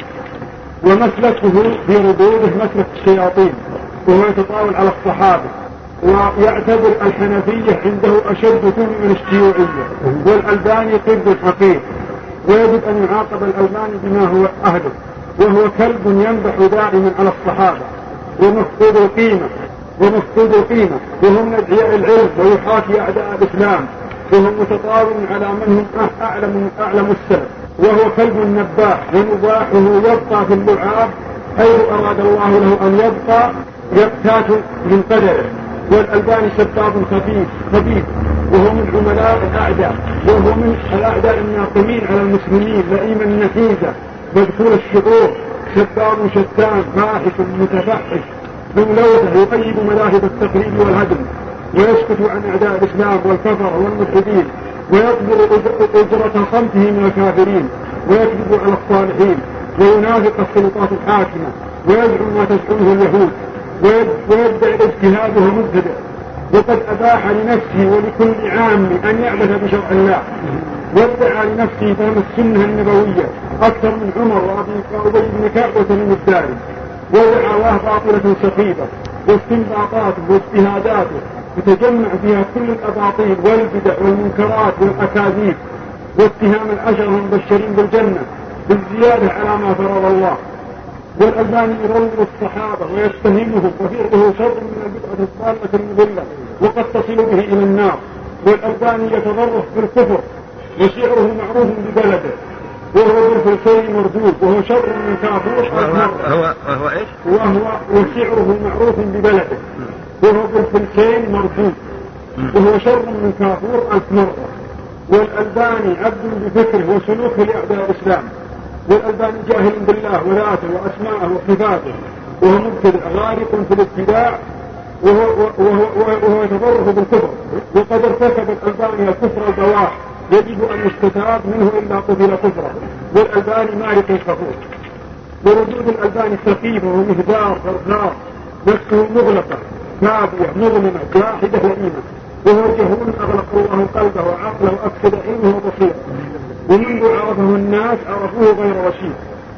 ومسلكه في ردوده مسلك الشياطين وهو يتطاول على الصحابة ويعتبر الحنفية عنده أشد كل من الشيوعية. والألباني قرد حقير ويجب أن يعاقب الألباني بما هو أهله وهو كلب ينبح دائما على الصحابة. ومفقود القيمة ومفقود القيمة وهو من أدعياء العلم ويحاكي أعداء الإسلام. وهو متطاول على من هم أعلم أعلم السلف وهو كلب نباح ومباحه يبقى في اللعاب حيث أراد الله له أن يبقى يقتات من قدره. والألباني شباب خبيث خبيث وهو من عملاء الأعداء وهو من الأعداء الناقمين على المسلمين لئيما نحيزة مذكور الشعور شباب شتان فاحش متفحش ملوثة يقيد مذاهب التقليد والهدم. ويسكت عن أعداء الإسلام والكفر والملحدين ويقبل أجرة صمته من الكافرين ويكذب على الصالحين وينافق السلطات الحاكمة ويزعم ما تزعمه اليهود ويدعي الاجتهاد وهو مبتدع وقد أباح لنفسه ولكل عام أن يعبث بشرع الله. وادعى لنفسه فهم السنة النبوية أكثر من عمر وأبي بن كعب وتميم الداري. ودعواه باطلة سخيفة واستنباطاته واجتهاداته يتجمع فيها كل الأباطيل والبدع والمنكرات والأكاذيب واتهام العشرة المبشرين بالجنة بالزيادة على ما فرض الله. والألباني يروض الصحابة ويتهمهم وفعله شر من البدعة الضالة المضلة وقد تصل به إلى النار. والألباني يتضرف بالكفر وشعره معروف ببلده. وهو بالفلسين مردود وهو شر من كافور هو وهو إيش؟ وهو وشعره معروف ببلده. وهو بالفلسين مردود وهو شر من كافور ألف مرة. والألباني عبد بفكره وسلوكه لأعداء الإسلام. والألباني جاهل بالله وذاته وأسماءه وصفاته. وهو مبتدع غارق في الابتداع. وهو, وهو, وهو يتضرر بالكفر. وقد ارتكب الألباني الكفر البواح يجب أن يستتاب منه إلا قتل كفره. والألباني مالك كفور وردود الألباني سخيفة ومهدار غرغار نفسه مغلقة. كافية مظلمة جاحدة لئيمة وهو جهول أغلق الله قلبه وعقله وأفسد علمه وبصيره. ومنذ عرفه الناس عرفوه غير رشيد.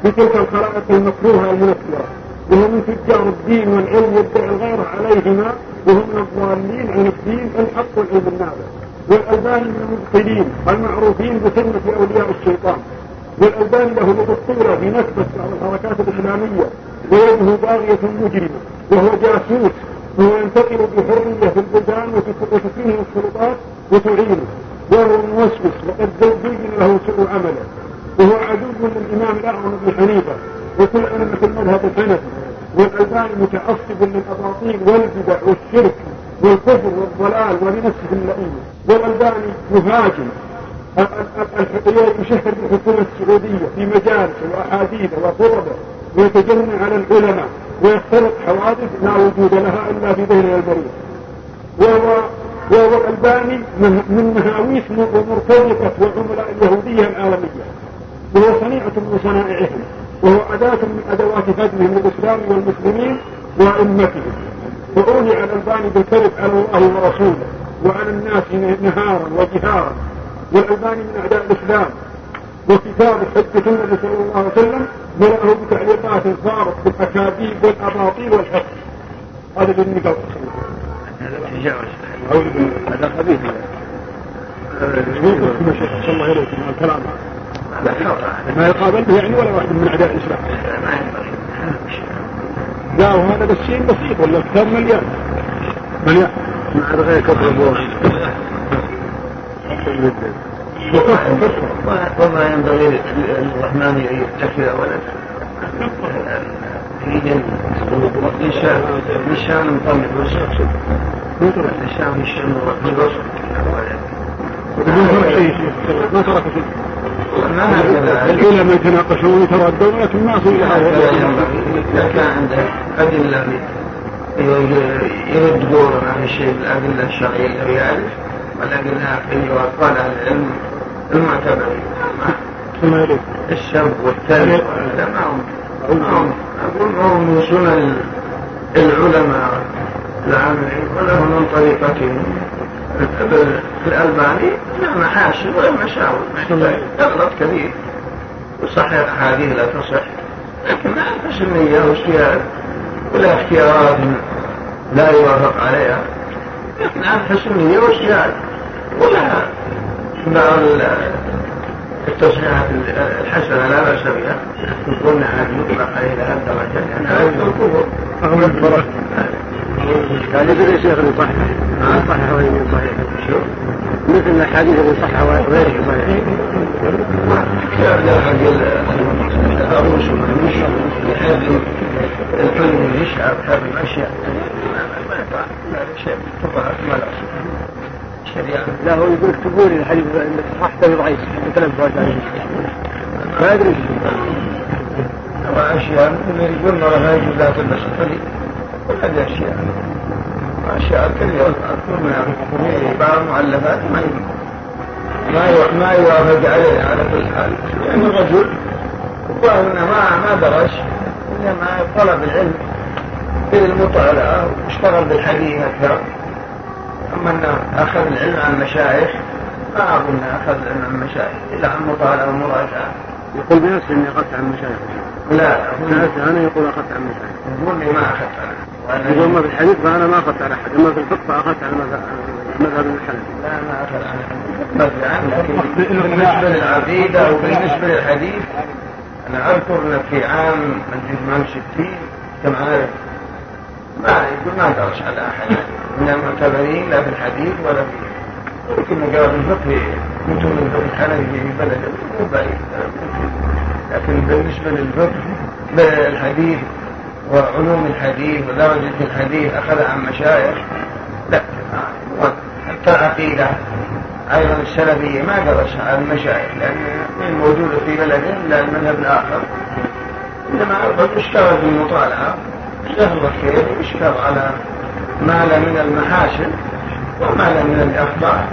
بتلك الخلائق المكروهة المنفرة وهو من تجار الدين والعلم يدعي الغير عليهما وهم من الضالين عن الدين الحق والعلم النافع والألباني من المبطلين المعروفين بسنة أولياء الشيطان. والألباني له بطولة في نسبة بعض الحركات الإسلامية. ويده باغية مجرمة. وهو جاسوس. وهو ينتقل بحرية في البلدان وتكفيه السلطات وتعينه. وهو موسوس وقد زين له سوء عمله. وهو عدو للإمام الأعظم ابن حنيفة. وكل أئمة المذهب الحنفي. والألباني متعصب للأباطيل والبدع والشرك والكفر والضلال ولنفسه اللئيم. والألباني يهاجم يشهر بالحكومة السعودية في مجالسه وأحاديثه وخطبه ويتجنى على العلماء ويختلق حوادث لا وجود لها إلا في ذهن البرية وهو وهو الألباني من مهاويس ومرتزقة وعملاء اليهودية العالمية. وهو صنيعة من صنائعهم. وهو أداة من أدوات هدمهم للإسلام والمسلمين وأئمتهم وأولي على الألباني بالكذب على الله ورسوله وعلى الناس نهارا وجهارا. والألباني من أعداء الإسلام. وكتاب حجة النبي صلى الله عليه وسلم ملأه بتعليقات صارت بالأكاذيب والأباطيل والحق هذا اللي قال هذا خبيث. الله يريد الكلام ما يقابل به يعني ولا واحد من أعداء الإسلام. لا وهذا بس شيء بسيط ولا كتاب مليان. مليان. مع غير كفر وما ينبغي للرحمن إن يتكل ولد في جنة لشام لشام مطلق وشخص لشام الشام والرسل ما ترك العلماء يتناقشون ويتردون لكن ما صير إذا كان عنده أدلة يرد دوره عن الشيء بالادله الشرعية اللي يعرف العقليه واقوال أهل العلم المعتبرين الشرب والثلج ما هم أقول هو من سنن العلماء العاملين وله من طريقتهم الألباني له محاسن وله مشاور يغلط كثير يصحح أحاديث لا تصح لكن ما حسن نية واجتهاد ولا اختيارات لا يوافق عليها عن حسن نية واجتهاد ولا بعض التصحيحات الحسنة لا بأس بها. يكون عاد يطلق إلى هذا الدرجة لأن هذا الكفر. أغلب الفرق. كان يدري يا شيخ يصحح يصحح وين يصحح مثل الأحاديث اللي صحها وغيره صحيح. العروس والمشي بحيث الحلم والمشعر هذه الاشياء ما شيء ما لا لا هو يقول اكتبوا لي الحديث صححته ضعيف مثلا عليه ما ادري واشياء يقول مرة ما يجوز لا تلبس الحلي وهذه اشياء اشياء منها بعض المؤلفات ما ما ما يوافق عليه على كل حال. لأن يعني الرجل وهنا ما ما درس انما طلب العلم. بالمطالعه واشتغل بالحديث أكثر. أما إنه أخذ العلم عن المشايخ ما أظن أخذ العلم عن المشايخ إلا عن مطالعة ومراجعة. يقول بنفسه إني أخذت عن المشايخ. لا أنا يقول أخذت عن المشايخ. يقول لي ما أخذت عنه. يقول ما في الحديث فأنا ما أخذت على أحد. أما في الفقه فأخذت على مذهب الحنفي. لا ما اخذ عن لكن بالنسبة للعقيدة وبالنسبة للحديث أنا أذكر انك في عام الامام 60 كم عارف ما يقول ما درس على أحد. من المعتبرين لا في الحديث ولا في يمكن في الفقه متون الحنفي في بلده. مو بعيد. لكن بالنسبة للفقه بالحديث وعلوم الحديث ودرجة الحديث أخذ عن مشايخ. لا حتى العقيدة أيضا السلفية ما درس عن المشايخ لأن من موجودة في بلده إلا المذهب الآخر. إنما اشتغل بالمطالعة اشتغل الخير واشتغل على ما لا من المحاسن وما لا من الأخطاء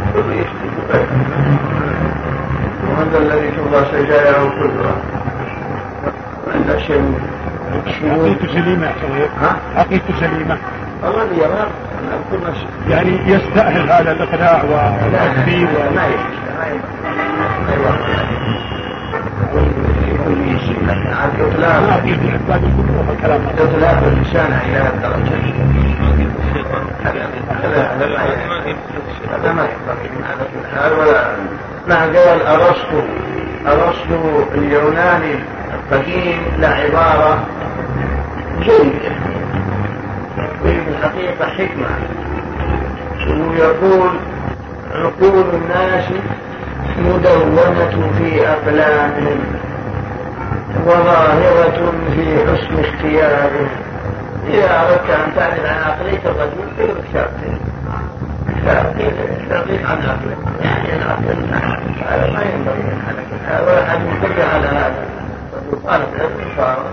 وهذا الذي ترضى سجاياه كلها وعند شيء؟ عقيدته سليمة يا شيخ ها؟ عقيدته سليمة. الله يرى يعني يستأهل هذا الإقناع والتكفير و... ما ما في العباد كلهم الكلام إطلاق اللسان إلى الدرجة هذا ما ينبغي من هذا الحال ولا مع قال أرسطو أرسطو اليوناني القديم لعبارة جيدة الحقيقة حكمة ويقول عقول الناس مدونة في أقلامهم وظاهرة في حسن اختيارهم إذا أردت أن تعرف عن عقلية الرجل اقرأ كتاب تعطيك عن عقله يعني العقل هذا ما ينبغي هذا ولا أحد يتبع على هذا طالب علم صار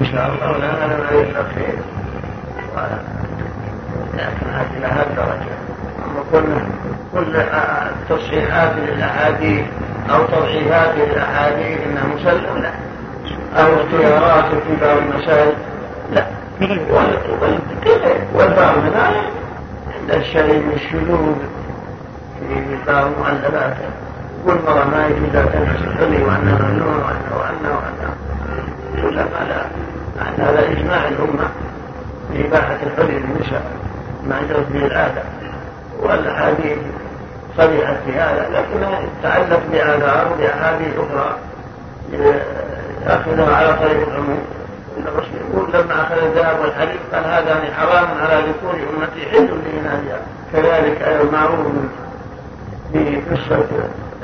إن شاء الله ولا ما يستخير لكن هذه إلى هذه الدرجة أما كل تصحيحات للأحاديث أو تضعيفات للأحاديث إنها مسلم لا أو اختيارات في بعض المسائل لا والبعض هذا عند الشيء من الشذوذ في بعض المؤلفات والمرأة ما يجوز تنحس الحلي وأنها ممنوع وأنه وأنه وأنه يدل على هذا إجماع الأمة في إباحة الحلي للنساء ما جرت به العادة والأحاديث صريحة في هذا لكنها تتعلق بآثار وبأحاديث أخرى. يأخذها على طريق العموم. الرسول يقول لما أخذ الذهب والحديد قال هذا حرام على ذكور أمتي حل لإناثها كذلك أيضا معروف في قصة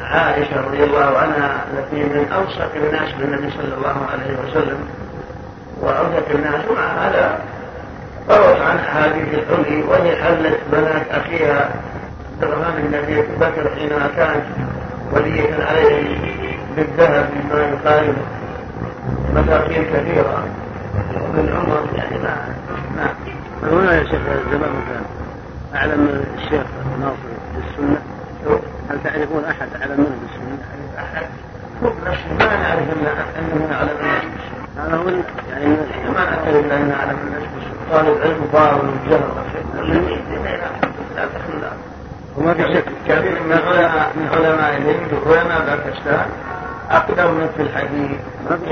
عائشة رضي الله عنها التي من أوثق الناس بالنبي صلى الله عليه وسلم وأوثق الناس مع هذا روت عن أحاديث الحلي وهي حلت بنات أخيها عبد الرحمن بن أبي بكر حينما كانت ولية عليه بالذهب مما يقارب مساكين كثيرة. ومن عمر يعني ما ما هنا يا شيخ زمان كان أعلم الشيخ ناصر بالسنة. هل تعرفون أحد أعلم منه بالسنة؟ أحد. ما نعرف أنه أعلم الناس بالسنة هذا هو ما أنه أعلم الناس بالسنة طالب علم فاضل وجهل لا تخلى وما في شك كثير من علماء من علماء الهند وعلماء باكستان أقدم من في الحديث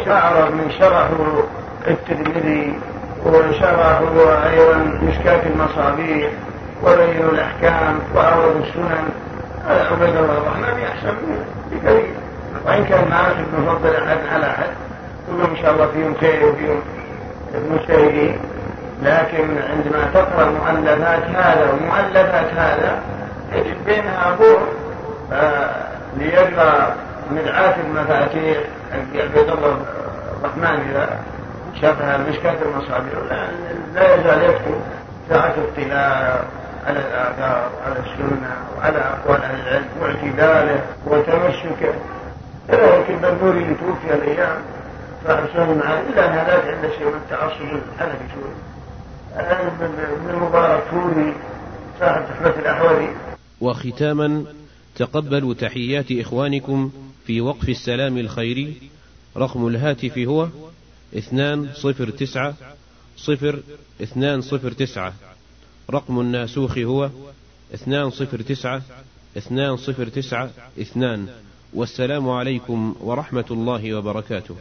وأعرف من شرحوا الترمذي وشرحوا أيضا مشكاة المصابيح وبينوا الأحكام وأوردوا السنن هذا عبيد الله الرحمن يحسن بكثير وإن كان ما ابن فضل أحد على أحد كلهم إن شاء الله فيهم خير وفيهم مجتهدين لكن عندما تقرأ مؤلفات هذا ومؤلفات هذا يجد بينها أبوه ليقرأ مرآة المفاتيح. عبد الله الرحمن إذا شافها مشكاة المصابيح لا, يزال يكتب ساعة اطلاع على الآثار على السنة وعلى أقوال أهل العلم واعتداله وتمسكه. كذلك البنوري اللي توفي الأيام سنن معاه إلا أنها لا عنده شيء من التعصب الحنفي شوي ابن المبارك فوري صاحب تحفة الأحوذي وختاما تقبلوا تحيات إخوانكم في وقف السلام الخيري. رقم الهاتف هو اثنان صفر تسعة صفر اثنان صفر تسعة. رقم الناسوخ هو اثنان صفر تسعة اثنان صفر تسعة اثنان. والسلام عليكم ورحمة الله وبركاته.